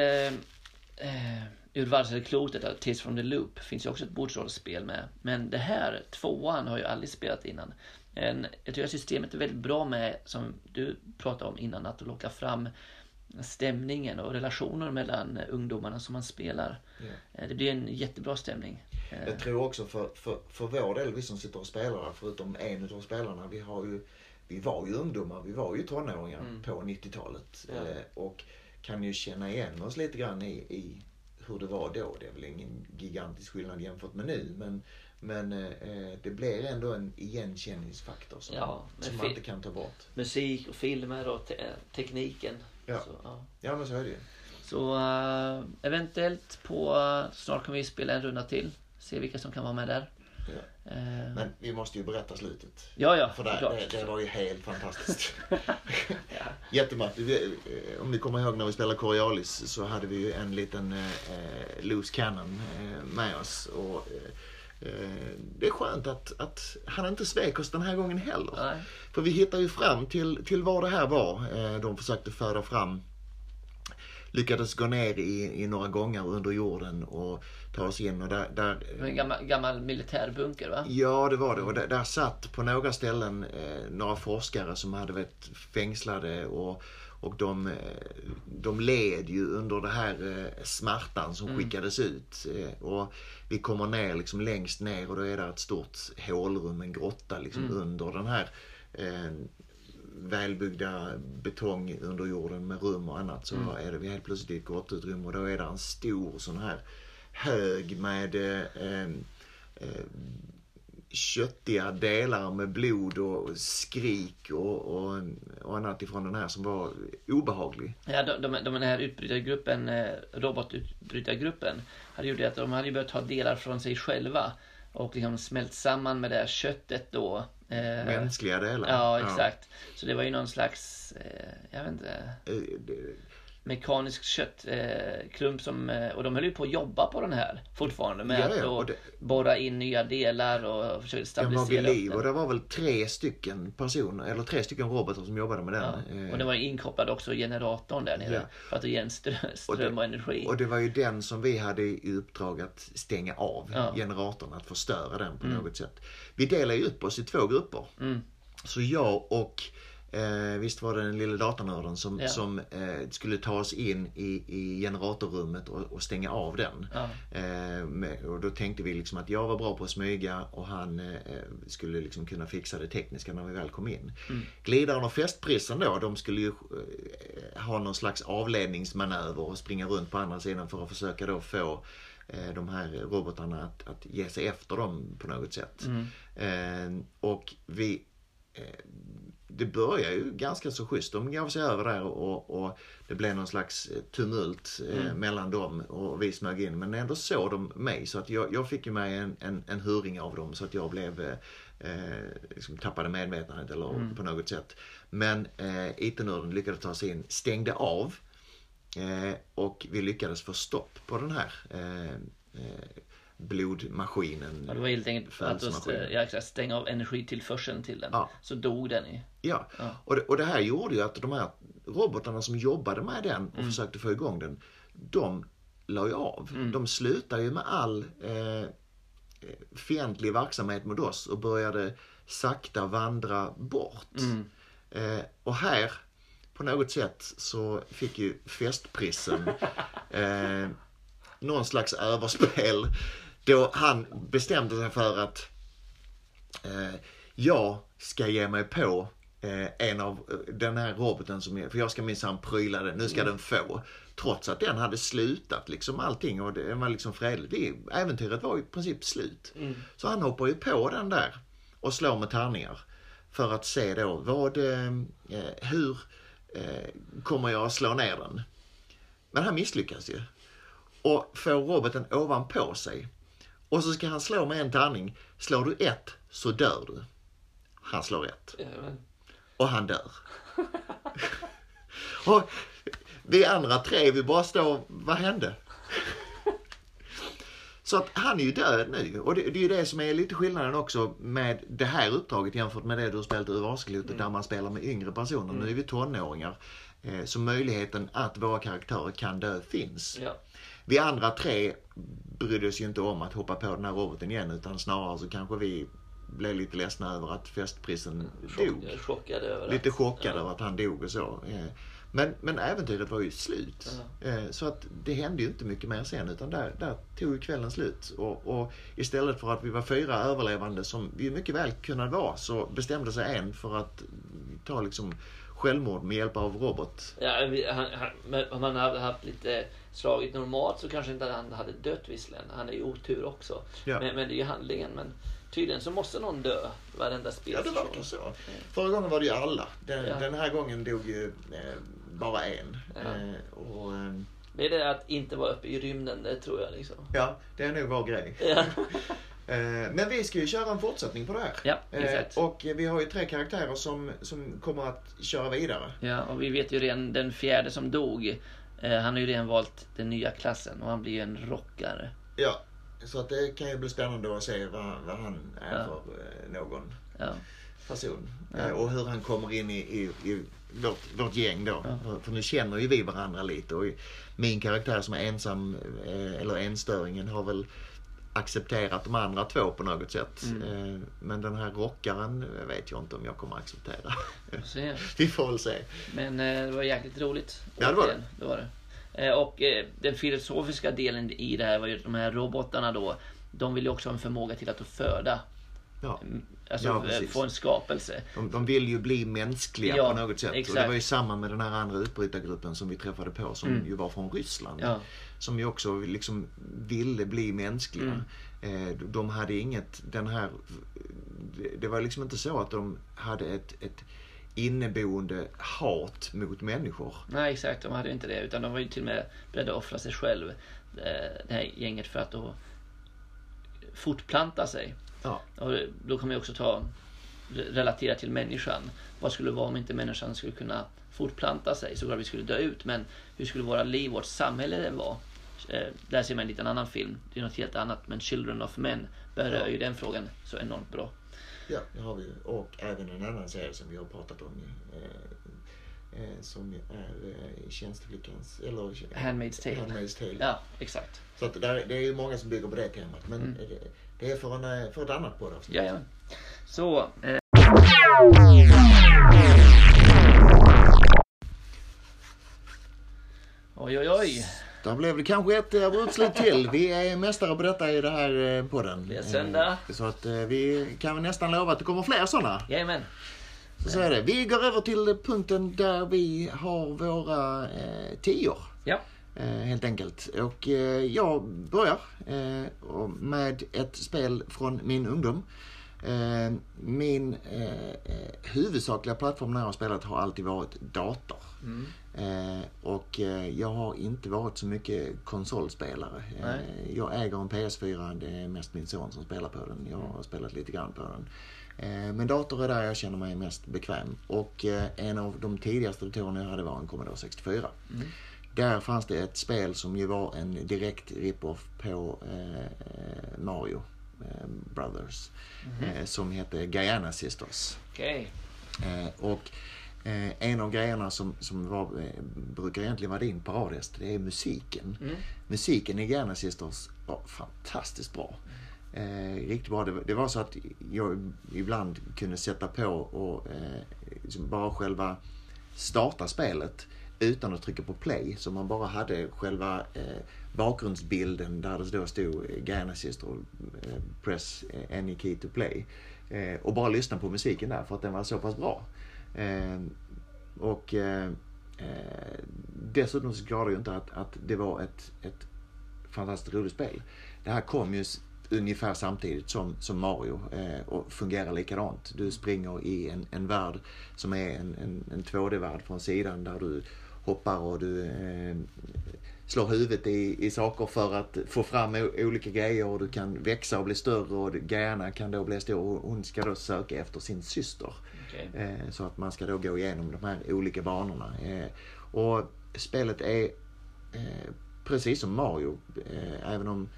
eh, eh, Ur varselklotet, Tales from the Loop, finns ju också ett bordsrollspel med. Men det här, tvåan, har jag aldrig spelat innan. En, jag tycker att systemet är väldigt bra med, som du pratade om innan, att locka fram stämningen och relationer mellan ungdomarna som man spelar. Eh, Det blir en jättebra stämning. Eh, Jag tror också för, för, för vår del, vi som sitter och spelar, förutom en av spelarna, vi har ju vi var ju ungdomar, vi var ju tonåringar Mm. på 90-talet. Ja. Eh, och kan ju känna igen oss lite grann i, i hur det var då. Det är väl ingen gigantisk skillnad jämfört med nu. Men, men eh, det blir ändå en igenkänningsfaktor som, Ja, som man inte kan ta bort. Musik och filmer och te- tekniken. Ja. Så, ja. Ja men så är det ju. Så eh, eventuellt på, uh, snart kommer vi spela en runda till. Se vilka som kan vara med där. Eh, Men vi måste ju berätta slutet. ja, ja, För det, det, det var ju helt fantastiskt. Vi- eh, Om ni kommer ihåg när vi spelade Coriolis så hade vi ju en liten eh, eh, loose cannon eh, med oss. Och, eh, eh, det är skönt att, att han inte svek oss den här gången heller. Nej. För vi hittar ju fram till, till vad det här var. Eh, de försökte föra fram lyckades gå ner i, i några gånger under jorden och ta oss in. Och där, där, en gammal, gammal militärbunker va? Ja, det var det. Och där, där satt på några ställen eh, några forskare som hade varit fängslade och, och de, eh, de led ju under det här eh, smärtan som skickades ut. Eh, och vi kommer ner liksom längst ner och då är det ett stort hålrum, en grotta liksom under den här eh, välbyggda betong under jorden med rum och annat. Så är det vi helt plötsligt i ett grottutrymme och då är det en stor sån här hög med eh, eh, köttiga delar med blod och skrik och, och, och annat ifrån den här som var obehaglig. Ja, de, de, de, den här utbrytargruppen, eh, robotutbrytargruppen, hade gjort det att de hade börjat ta delar från sig själva och liksom smält samman med det här köttet då. Eh, Mänskliga delar. Ja, exakt. Så det var ju någon slags, eh, jag vet inte, mekanisk köttklump eh, som, eh, och de höll ju på att jobba på den här fortfarande med Ja, att ja, och det- borra in nya delar och försöka Den var vid stabilisera liv och den. det var väl tre stycken personer, eller tre stycken robotar som jobbade med den. Ja. Eh, Och det var inkopplad också generatorn där nere för att ge en strö, ström och energi. Och det var ju den som vi hade i uppdrag att stänga av. Mm. generatorn, att förstöra den på något sätt. Vi delar ju upp oss i två grupper. Så jag och Eh, visst var det den lilla datanörden som, Ja. som eh, skulle ta oss in i, i generatorrummet och, och stänga av den. Ja. Eh, med, och då tänkte vi liksom att jag var bra på att smyga och han eh, skulle liksom kunna fixa det tekniska när vi väl kom in. Glidaren och festprissen då, de skulle ju eh, ha någon slags avledningsmanöver och springa runt på andra sidan för att försöka då få eh, de här robotarna att, att ge sig efter dem på något sätt. Eh, och vi det börjar ju ganska så schysst. De gav sig över där och, och det blev någon slags eh, tumult eh, mellan dem och vi smög in. Men ändå såg de mig så att jag, jag fick ju mig en, en, en hurring av dem så att jag blev eh, eh, liksom tappade medvetandet eller på något sätt. Men eh, IT-nörden lyckades ta sig in, stängde av eh, och vi lyckades få stopp på den här eh, eh, blodmaskinen. Ja, det var helt enkelt att ja, stänga av energitillförseln till den. Ja. Så dog den i. Ja, Ja. Och, det, och det här gjorde ju att de här robotarna som jobbade med den och Mm. försökte få igång den, de la ju av. Mm. De slutade ju med all eh, fientlig verksamhet mot oss och började sakta vandra bort. Mm. Eh, och här, på något sätt, så fick ju festprissen eh, någon slags överspel. Då han bestämde sig för att eh, jag ska ge mig på eh, en av eh, den här roboten som för jag ska minsann pryla den, nu ska den få. Trots att den hade slutat liksom allting och det var liksom fredligt. Det, äventyret var i princip slut. Så han hoppar ju på den där och slår med tärningar. För att se då vad, eh, eh, hur eh, kommer jag att slå ner den? Men han misslyckas ju. Och får roboten ovanpå sig. Och så ska han slå med en tärning. Slår du ett så dör du. Han slår ett. Och han dör. och vi andra tre, vi bara står, vad hände? Så att han är ju död nu. Och det, det är ju det som är lite skillnaden också med det här uppdraget jämfört med det du har spelat i Vasklotet där man spelar med yngre personer. Nu är vi tonåringar. Eh, så möjligheten att våra karaktärer kan dö finns. Ja. Vi andra tre brydde oss ju inte om att hoppa på den här roboten igen utan snarare så kanske vi blev lite ledsna över att festprissen dog. Chock, chockade över Lite att- chockade över att han dog och så. Eh, Men, men äventyret var ju slut. Eh, Så att det hände ju inte mycket mer sen utan där, där tog ju kvällen slut. Och, och istället för att vi var fyra överlevande som vi mycket väl kunde vara så bestämde sig en för att ta liksom självmord med hjälp av robot. Ja, han, han, men om han hade haft lite slagit normalt så kanske inte han hade dött visserligen. Han är ju otur också. Ja. Men, men det är ju handlingen. Men tydligen så måste någon dö varenda Ja, det verkar så. Förra gången var det ju alla. Den, Ja. den här gången dog ju eh, bara en. Ja. Eh, och, eh, Det är det att inte vara uppe i rymden, det tror jag liksom. ja, det är nog vår grej. Ja. Eh, Men vi ska ju köra en fortsättning på det här. Ja, Eh, exakt. Och vi har ju tre karaktärer som, som kommer att köra vidare. Ja, och vi vet ju redan den fjärde som dog. Eh, han har ju redan valt den nya klassen och han blir ju en rockare. Ja. Så att det kan ju bli spännande att se vad, vad han är Ja. för någon Ja, person. Ja. Och hur han kommer in i, i, i vårt, vårt gäng då. Ja. För, nu känner ju vi varandra lite och min karaktär som är ensam, eller enstöringen, har väl accepterat de andra två på något sätt. Mm. Eh, Men den här rockaren vet jag inte om jag kommer acceptera. vi får väl se. Men eh, det var jäkligt roligt. Ja, det var det. Återigen, det, var det. Eh, och eh, den filosofiska delen i det här var ju de här robotarna då. De vill ju också ha en förmåga till att föda. Ja. Mm, Alltså Ja, eh, få en skapelse. De, de vill ju bli mänskliga Ja, på något sätt. Och exakt. det var ju samma med den här andra utbrytargruppen som vi träffade på som Mm. ju var från Ryssland. Ja. Som ju också liksom ville bli mänskliga. Mm. Eh, de hade inget, den här, det- var liksom inte så att de hade ett, ett inneboende hat mot människor. Nej exakt, de hade ju inte det. Utan de var ju till och med beredda att offra sig själv. eh, Det här gänget för att då fortplanta sig. Ja. Och då kommer jag också ta relatera till människan. Vad skulle det vara om inte människan skulle kunna fortplanta sig? Såklart vi skulle dö ut, men hur skulle våra liv, vårt samhälle vara? Eh, där ser man en liten annan film. Det är något helt annat, men Children of Men berör Ja. ju den frågan så enormt bra. Ja, det har vi. Och även en annan serie som vi har pratat om. Eh, eh, som är eh, Tjänsteflickans, eller Handmaid's Tale. Handmaid's Tale. Ja, exakt. Så att där, det är ju många som bygger på det temat. Men Mm. det, det är för, en, för ett annat poddavsnitt. Jajamän. Så, eh, Oj, oj, oj. Där blev det kanske ett eh, abrupt slut till. Vi är mästare på detta i den här eh, podden. Det är söndag. Eh, Så att vi kan nästan lova att det kommer fler sådana. Jajamän. Så, så är det. Vi går över till punkten där vi har våra eh, tior. Ja. Eh, helt enkelt. Och eh, jag börjar eh, med ett spel från min ungdom. Min huvudsakliga plattform när jag har spelat har alltid varit dator. Mm. Eh, och eh, jag har inte varit så mycket konsolspelare. Eh, Nej. jag äger en PS4, det är mest min son som spelar på den. Jag har spelat lite grann på den. Men dator är där jag känner mig mest bekväm. Och en av de tidigaste datorerna jag hade var en Commodore 64. Mm. Där fanns det ett spel som ju var en direkt rip-off på Mario Brothers. Eh, som hette Guyana Sisters. Okej. Eh, och en av grejerna som, som var, eh, brukar egentligen vara din paradhäst, det är musiken. Mm. Musiken i Guyana Sisters var fantastiskt bra. Eh, riktigt bra. Det, var- det var så att jag ibland kunde sätta på och eh, liksom bara själva starta spelet utan att trycka på play. Så man bara hade själva eh, bakgrundsbilden där det då stod eh, Guyana Sister och eh, press eh, any key to play. Eh, och bara lyssna på musiken där för att den var så pass bra. Ehm, eh, och eh, dessutom så skadar ju inte att, att det var ett, ett fantastiskt roligt spel. Det här kom ju ungefär samtidigt som, som Mario eh, och fungerar likadant. Du springer i en, en värld som är en, en, en 2D-värld från sidan där du hoppar och du eh, slår huvudet i, i saker för att få fram o- olika grejer och du kan växa och bli större och grejerna kan då bli stor och hon ska då söka efter sin syster. Okej. Eh, Så att man ska då gå igenom de här olika banorna. Eh, Och spelet är eh, precis som Mario. Även om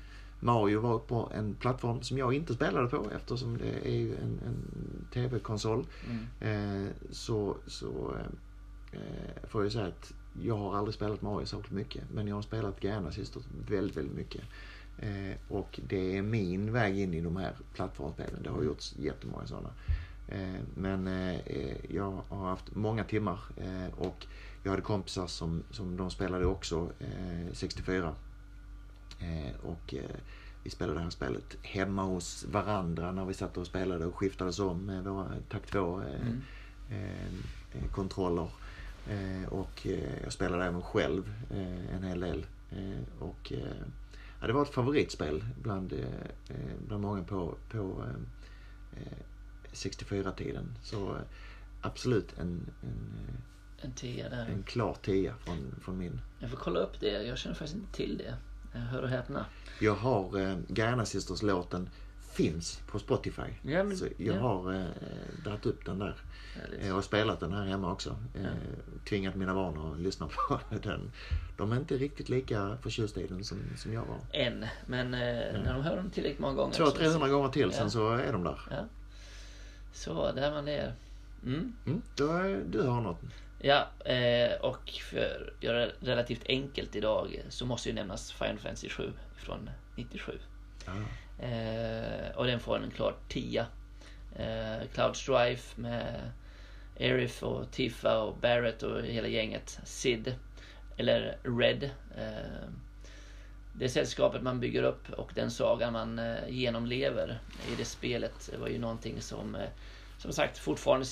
Mario var på en plattform som jag inte spelade på eftersom det är en, en TV-konsol. Mm. Så, så får jag säga att jag har aldrig spelat Mario särskilt mycket. Men jag har spelat Guyana Sisters väldigt, väldigt mycket. Eh, och det är min väg in i de här plattformsspelen. Det har gjorts jättemånga sådana. Eh, men eh, jag har haft många timmar eh, och jag hade kompisar som, som de spelade också eh, 64. Eh, och vi spelade det här spelet hemma hos varandra när vi satt och spelade och skiftades om med våra takt 2 eh, Mm. kontroller. Och jag spelade även själv en hel del. Och ja, det var ett favoritspel bland, bland många på, på 64-tiden. Så eh, absolut en, en, eh, En tia där. en klar tia från, från min. Jag får kolla upp det. Jag känner faktiskt inte till det. Jag hör och häpna. Jag har eh, Guyana Sisters låten finns på Spotify. Ja, men- så jag ja. har eh, dragit upp den där. Härligt. Eh, och spelat den här hemma också. Eh, Tvingat mina barn att lyssna på den. De är inte riktigt lika förtjusta i den som, som jag var. En, men eh, när de hör den tillräckligt många gånger. så- 200-300 gånger till, Ja. sen så är de där. Så, där man det är. Mm. Mm, då är, du har något. Ja, eh, och för att göra det relativt enkelt idag så måste ju nämnas Final Fantasy 7 från 97. Ja. Eh, och den får en klar 10. Eh, Cloud Strife med Aerith och Tifa och Barrett och hela gänget. Sid, eller Red. Eh, det sällskapet man bygger upp och den sagan man eh, genomlever i det spelet var ju någonting som eh, som sagt fortfarande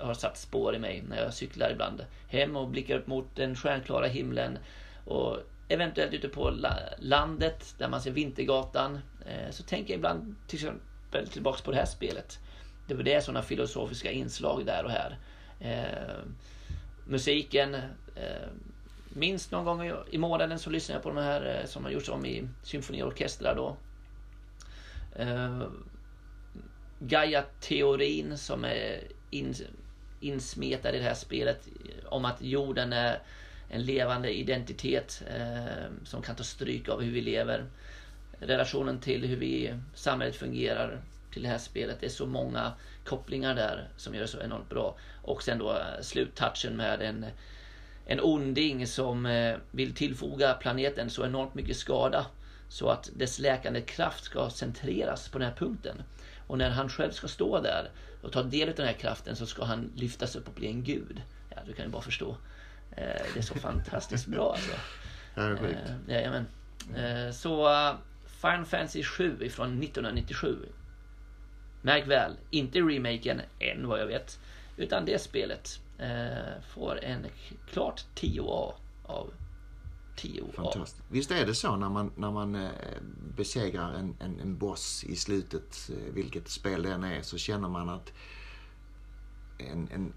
har satt spår i mig när jag cyklar ibland hem och blickar upp mot den stjärnklara himlen och eventuellt ute på landet där man ser Vintergatan eh, så tänker jag ibland till exempel tillbaks på det här spelet. Det är sådana filosofiska inslag där och här. Musiken Minst någon gång i- månaden så lyssnar jag på de här eh, som har gjorts om i symfoniorkestrar då. Eh, uh, Gaia-teorin som är in, insmetad i det här spelet eh, om att jorden är en levande identitet uh, som kan ta stryk av hur vi lever. Relationen till hur vi, samhället fungerar till det här spelet. Det är så många kopplingar där som gör det så enormt bra. Och sen då sluttouchen med en, en onding som eh, vill tillfoga planeten så enormt mycket skada så att dess läkande kraft ska centreras på den här punkten. Och när han själv ska stå där och ta del av den här kraften så ska han lyftas upp och bli en gud. Ja, du kan ju bara förstå. Eh, det är så fantastiskt bra alltså. Ja, sjukt. Eh, jajamän. Så Final Fantasy 7 ifrån 1997. Märk väl, inte remaken än vad jag vet. Utan det spelet får en klart 10A av 10A. Fantastiskt. Visst är det så när man, när man eh, besegrar en, en, en boss i slutet, eh, vilket spel det än är, så känner man att en, en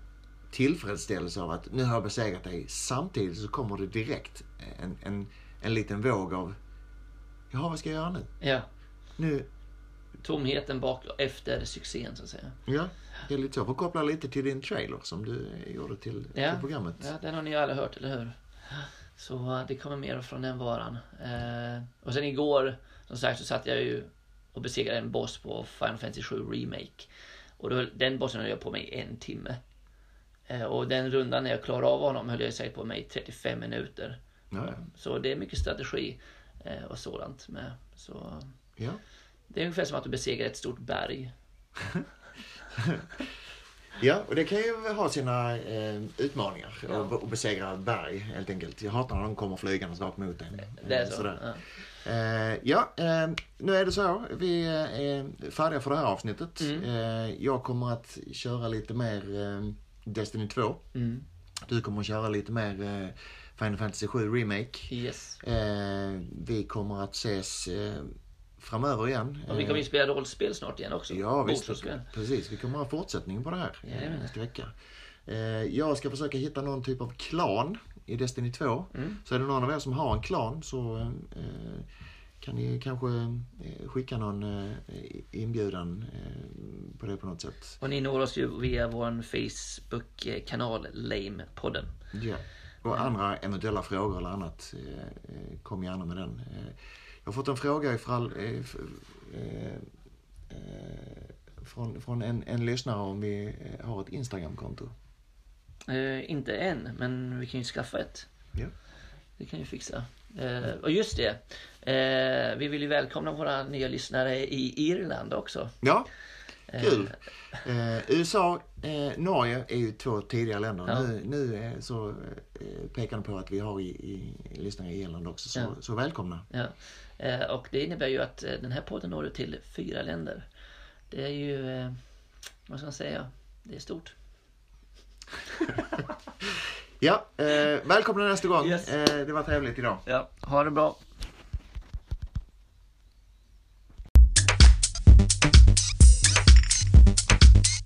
tillfredsställelse av att nu har jag besegrat dig. Samtidigt så kommer det direkt en, en, en liten våg av Jaha, vad ska jag göra nu? Ja, Nu, tomheten bak efter succén så att säga. ja, det är lite så. Får koppla lite till din trailer som du gjorde till, Ja. till programmet. Ja, den har ni alla hört, eller hur? Så eh, det kommer mer från den varan. Eh, och sen igår, som sagt, så satt jag ju och besegrade en boss på Final Fantasy 7 Remake. Och då, den bossen höll jag på mig en timme. Eh, och den rundan när jag klarade av honom höll jag säkert på mig i 35 minuter. Ja, ja. Så det är mycket strategi eh, och sådant med. Så ja. Det är ungefär som att du besegrar ett stort berg. Ja, och det kan ju ha sina eh, utmaningar Ja. att att besegra berg helt enkelt. Jag hatar när de kommer flygande rakt mot en. Det är Eh, så. sådär. Ja. Eh, ja, eh, nu är det så. Vi eh, är färdiga för det här avsnittet. Mm. Eh, jag kommer att köra lite mer Destiny 2. Mm. Du kommer att köra lite mer Final Fantasy 7 Remake. Yes. Vi kommer att ses framöver igen. Och vi kommer ju spela rollspel snart igen också. Ja, visst. Precis. Vi kommer ha fortsättning på det här eh, Jajamän. nästa vecka. Eh, Jag ska försöka hitta någon typ av klan i Destiny 2. Mm. Så är det någon av er som har en klan så eh, kan ni kanske eh, skicka någon eh, inbjudan eh, på det på något sätt. Och ni når oss ju via vår Facebook-kanal Lame-podden. Ja. Och andra eventuella frågor eller annat, eh, eh, kom gärna med den. Jag har fått en fråga ifall, eh, eh, eh, från, från en, en lyssnare om vi eh, har ett Instagramkonto. Eh, inte än, men vi kan ju skaffa ett. Ja. Det kan vi fixa. Eh, och just det, eh, vi vill ju välkomna våra nya lyssnare i Irland också. Ja, kul. USA, Norge är ju två tidiga länder. Ja. Nu, nu så pekar det på att vi har i, i, lyssnare i Irland också. Så, Ja. så välkomna. Ja. Eh, och det innebär ju att eh, den här podden når ut till fyra länder. Det är ju, eh, vad ska man säga, det är stort. Ja, eh, välkomna nästa gång. Yes. Eh, det var trevligt idag. Ja, ha det bra.